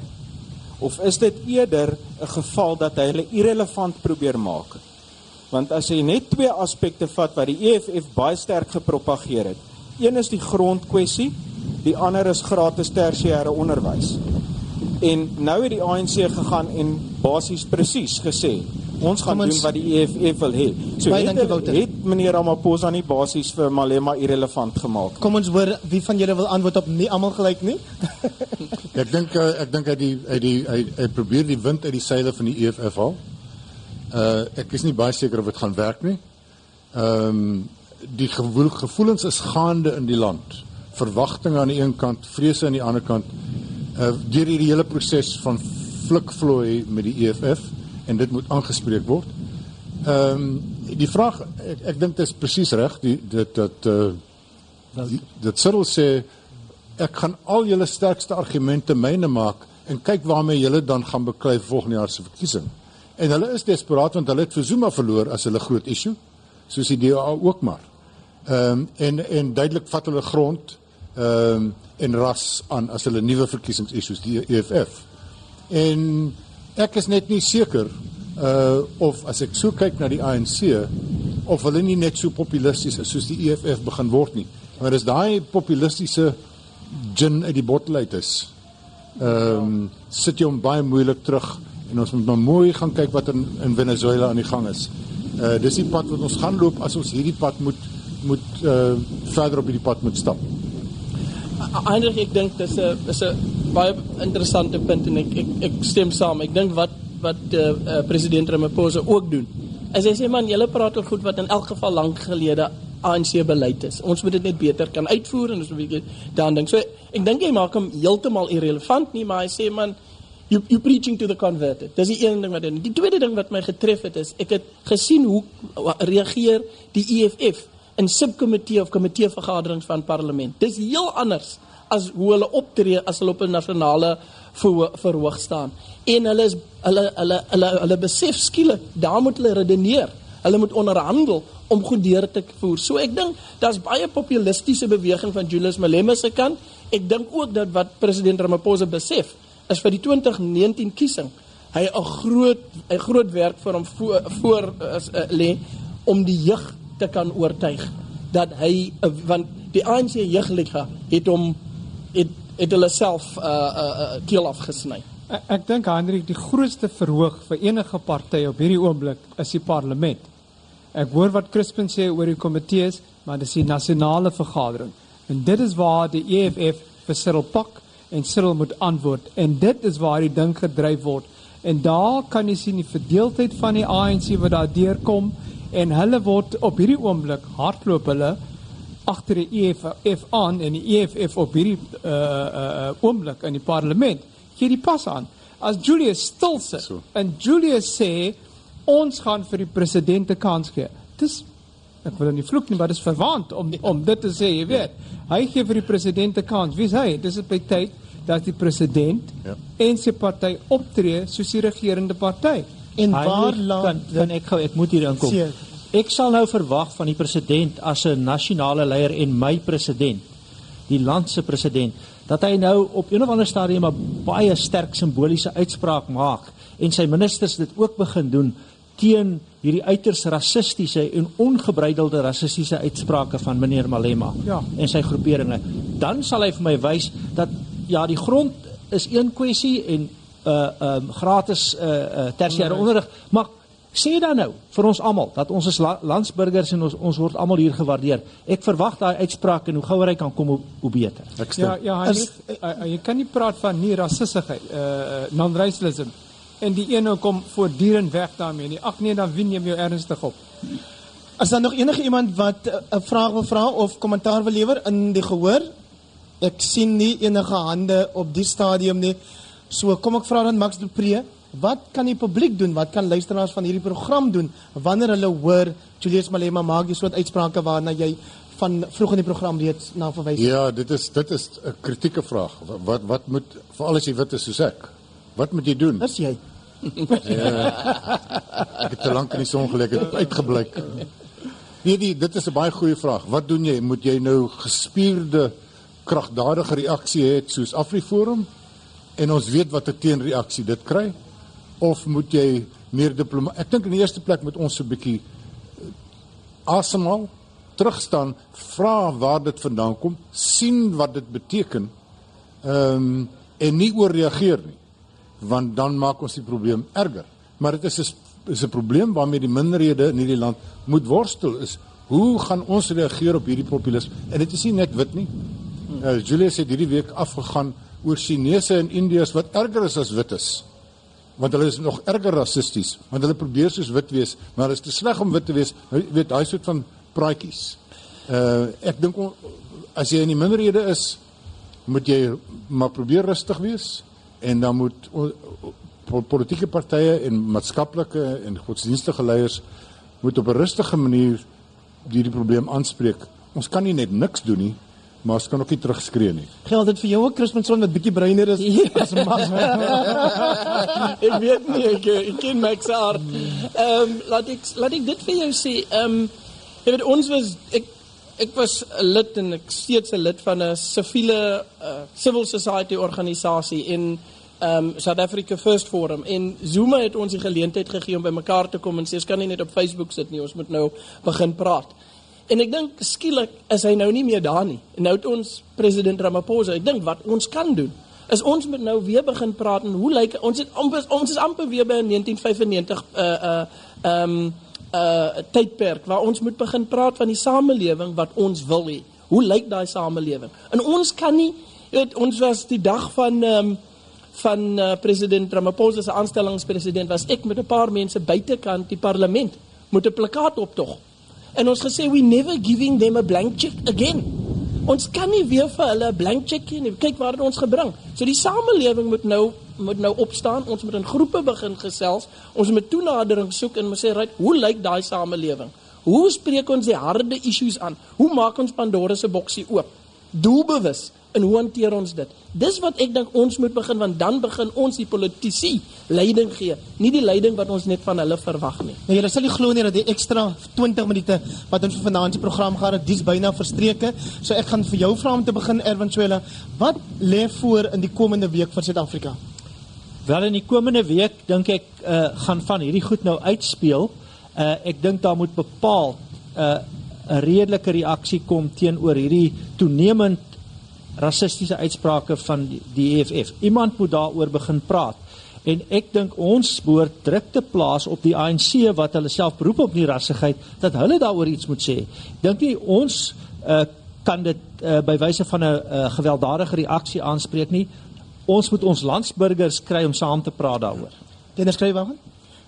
of is dit eerder 'n geval dat hy hulle irrelevant probeer maak? Want as jy net twee aspekte vat wat die EFF baie sterk gepropageer het. Een is die grondkwessie, die ander is gratis tersiêre onderwys. En nou het die ANC gegaan en basies presies gesê ons gaan ons- doen wat die EFF wil hê. So Baie dankie, Wouter. het meneer Ramaphosa nie basies vir Malema irrelevant gemaak. Kom ons hoor wie van julle wil antwoord op nie almal gelyk nie. Ek dink uh, ek dink hy die hy die hy, hy probeer die wind uit die seile van die EFF haal. Uh ek is nie baie seker of dit gaan werk nie. Ehm um, die gevoel, gevoelens is gaande in die land. Verwagtinge aan die een kant, vrese aan die ander kant. Uh deur hierdie hele proses van flikvloei met die EFF en dit moet aangespreek word. Ehm um, die vraag ek ek dink dit is presies reg die dit dat uh dit Cyril sê ek gaan al julle sterkste argumente myne maak en kyk waarmee julle dan gaan beklei volgende jaar se verkiesing. En hulle is desperaat want hulle het vir Zuma verloor as hulle groot issue, soos die DA ook maar. Ehm um, en en duidelik vat hulle grond ehm um, en ras aan as hulle nuwe verkiesingsissues die EFF. En ek is net nie seker uh of as ek so kyk na die ANC of hulle nie net so populisties is soos die EFF begin word nie. Maar dis daai populistiese gin uit die bottel uit is. Ehm um, sit jy hom baie moeilik terug en ons moet maar mooi gaan kyk wat in in Venezuela aan die gang is. Uh dis die pad wat ons gaan loop as ons hierdie pad moet moet uh verder op hierdie pad moet stap. Eindelik ek dink dis 'n is 'n baie interessante punt en ek ek ek stem saam. Ek dink wat wat uh, uh, president Ramaphosa ook doen. As hy sê man, julle praat oor goed wat in elk geval lank gelede ANC beleid is. Ons moet dit net beter kan uitvoer en ons moet bietjie dan dink. So ek dink hy maak hom heeltemal irrelevant nie, maar hy sê man, you you preaching to the converted. Dis die een ding wat doen. Die tweede ding wat my getref het is ek het gesien hoe reageer die EFF in subkomitee of komitee vergaderings van parlement. Dis heel anders as hoe hulle optree as hulle op 'n nasionale verhoog staan. En hulle is hulle hulle hulle hulle besef skielik, daar moet hulle redeneer. Hulle moet onderhandel om goed deur te voer. So ek dink daar's baie populistiese beweging van Julius Malema se kant. Ek dink ook dat wat president Ramaphosa besef is vir die 2019 kiesing hy 'n groot 'n groot werk vir hom voor, voor is uh, lê om die jeug te kan oortuig dat hy uh, want die ANC jeugliga het hom het het hulle self uh uh, uh keel afgesny. Ek, ek dink Hendrik die grootste verhoog vir enige party op hierdie oomblik is die parlement. Ek hoor wat Crispin sê oor die komitees, maar dis die nasionale vergadering. En dit is waar die EFF vir Cyril Pak en Cyril moet antwoord en dit is waar die ding gedryf word en daar kan jy sien die verdeeldheid van die ANC wat daar deurkom en hulle word op hierdie oomblik hardloop hulle agter die EFF aan en die EFF op hierdie uh uh oomblik in die parlement gee die pas aan as Julius stil sit so. en Julius sê ons gaan vir die president 'n kans gee dis ek wil nie vloek nie maar dis verwant om om dit te sê jy weet hy gee vir die president 'n kans wie is hy dis op by tyd dat die president ja. en sy party optree soos die regerende party. En waar land dan ek gou ek moet hier inkom. Ek sal nou verwag van die president as 'n nasionale leier en my president, die land se president, dat hy nou op een of ander stadium 'n baie sterk simboliese uitspraak maak en sy ministers dit ook begin doen teen hierdie uiters rassistiese en ongebreidelde rassistiese uitsprake van meneer Malema ja. en sy groeperinge. Dan sal hy vir my wys dat ja, die grond is een kwessie en uh um gratis uh, uh tersiêre onderrig, maar sê dan nou vir ons almal dat ons is la landsburgers en ons ons word almal hier gewaardeer. Ek verwag daai uitspraak en hoe gouer hy kan kom hoe, hoe beter. Ek stem. Ja, ja, hy is, uh, uh, jy kan nie praat van nie rassissigheid, uh non-racialism en die een nou kom voortdurend weg daarmee nie. Ag nee, dan win jy jou ernstig op. As daar nog enige iemand wat 'n uh, vraag wil vra of kommentaar wil lewer in die gehoor, Ek sien nie enige hande op die stadium nie. So kom ek vra dan Max de Pre, wat kan die publiek doen? Wat kan luisteraars van hierdie program doen wanneer hulle hoor Julius Malema maak die soort uitsprake waarna jy van vroeg in die program reeds na verwys het? Ja, dit is dit is 'n kritieke vraag. Wat wat moet veral as jy wit is soos ek? Wat moet jy doen? Is jy? ja, ek het te lank in die son gelê, het uitgeblyk. Nee, die, dit is 'n baie goeie vraag. Wat doen jy? Moet jy nou gespierde kragdadige reaksie het soos Afriforum en ons weet wat 'n teenreaksie dit kry of moet jy meer diploma ek dink in die eerste plek moet ons so 'n bietjie uh, asemhaal terugstaan vra waar dit vandaan kom sien wat dit beteken ehm um, en nie ooreageer nie want dan maak ons die probleem erger. Maar dit is 'n is 'n probleem waarmee die minderhede in hierdie land moet worstel is hoe gaan ons reageer op hierdie populisme en dit is nie net wit nie. Uh, Julius het hierdie week afgegaan oor Chinese en Indiërs wat erger is as wit is. Want hulle is nog erger rassisties, want hulle probeer soos wit wees, maar dit is te sleg om wit te wees. Jy weet daai soort van praatjies. Uh ek dink as jy in die minderhede is, moet jy maar probeer rustig wees en dan moet politieke partye en maatskaplike en godsdienstige leiers moet op 'n rustige manier hierdie probleem aanspreek. Ons kan nie net niks doen nie maar as kan ook nie terugskree nie. Geld dit vir jou ook Christmanson wat bietjie bruiner is ja. as Max. ek weet nie ek ek ken Max aard. Ehm um, laat ek laat ek dit vir jou sê. Ehm um, jy weet ons was ek ek was 'n lid en ek steeds 'n lid van 'n siviele uh, civil society organisasie in ehm um, South Africa First Forum en Zuma het ons die geleentheid gegee om by mekaar te kom en sê ons kan nie net op Facebook sit nie, ons moet nou begin praat. En ek dink skielik is hy nou nie meer daar nie. En nou het ons president Ramaphosa, ek dink wat ons kan doen is ons moet nou weer begin praat en hoe lyk ons het amper, ons is amper weer by 1995 uh uh ehm um, uh tydperk waar ons moet begin praat van die samelewing wat ons wil hê. Hoe lyk daai samelewing? En ons kan nie weet ons was die dag van ehm um, van uh, president Ramaphosa se aanstellingspresident was ek met 'n paar mense buitekant die parlement met 'n plakkaat optog. En ons gesê we never giving them a blank check again. Ons kan nie weer vir hulle 'n blank check gee nie. Kyk waar dit ons gebring. So die samelewing moet nou moet nou opstaan. Ons moet in groepe begin gesels. Ons moet toenadering soek en moet sê, "Right, hoe lyk daai samelewing? Hoe spreek ons die harde issues aan? Hoe maak ons Pandora se boksie oop? Doelbewus en hoe hanteer ons dit? Dis wat ek dink ons moet begin want dan begin ons die politici leiding gee, nie die leiding wat ons net van hulle verwag nie. Nou julle sal nie glo nie dat die ekstra 20 minute wat ons vir vanaand se program gehad het, dis byna verstreke. So ek gaan vir jou vra om te begin Erwin Swela. Wat lê voor in die komende week vir Suid-Afrika? Wel in die komende week dink ek uh, gaan van hierdie goed nou uitspeel. Uh, ek dink daar moet bepaal 'n uh, 'n redelike reaksie kom teenoor hierdie toenemend rassistiese uitsprake van die, die EFF. Iemand moet daaroor begin praat. En ek dink ons behoort druk te plaas op die ANC wat hulle self beroep op die rassigheid dat hulle daaroor iets moet sê. Dink nie ons uh, kan dit uh, by wyse van 'n uh, gewelddadige reaksie aanspreek nie. Ons moet ons landsburgers kry om saam te praat daaroor. Dennis Skrywagen?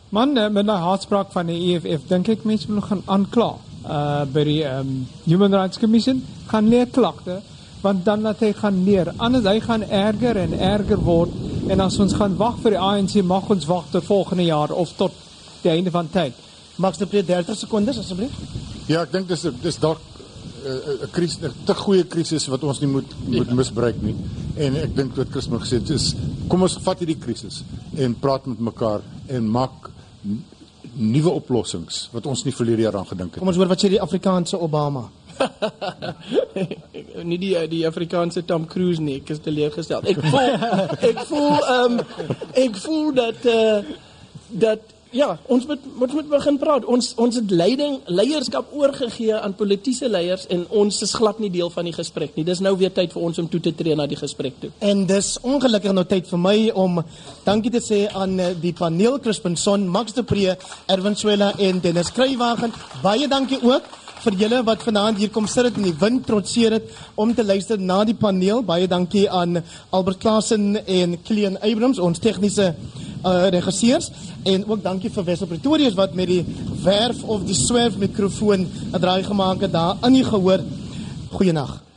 Man, uh, met daai haatspraak van die EFF dink ek mense moet gaan aankla. Uh by die um, Human Rights Commission gaan leer klagte want dan laat hy gaan neer. Anders hy gaan erger en erger word en as ons gaan wag vir die ANC mag ons wag tot volgende jaar of tot die einde van tyd. Max de Pre 30 sekondes asseblief. Ja, ek dink dis dis dalk 'n krisis 'n te goeie krisis wat ons nie moet moet ja. misbruik nie. En ek dink wat Chris moet gesê het is kom ons vat hierdie krisis en praat met mekaar en maak nuwe oplossings wat ons nie verlede jaar aan gedink het. Kom ons hoor wat sê die Afrikaanse Obama. nie die die Afrikaanse Tom Cruise nie, ek is teleurgestel. Ek voel ek voel ehm um, ek voel dat uh, dat ja, ons moet ons moet begin praat. Ons ons het leiding leierskap oorgegee aan politieke leiers en ons is glad nie deel van die gesprek nie. Dis nou weer tyd vir ons om toe te tree na die gesprek toe. En dis ongelukkig nou tyd vir my om dankie te sê aan eh, die paneel Crispinson, Max de Pre, Erwin Swela en Dennis Kruiwagen. Baie dankie ook vir julle wat vanaand hier kom sit in die wind trotseer het om te luister na die paneel. Baie dankie aan Albert Klasen en Kilian Abrams, ons tegniese uh, regisseurs en ook dankie vir Wessel Pretorius wat met die werf of die swerf mikrofoon 'n draai gemaak het daar in die gehoor. Goeienaand.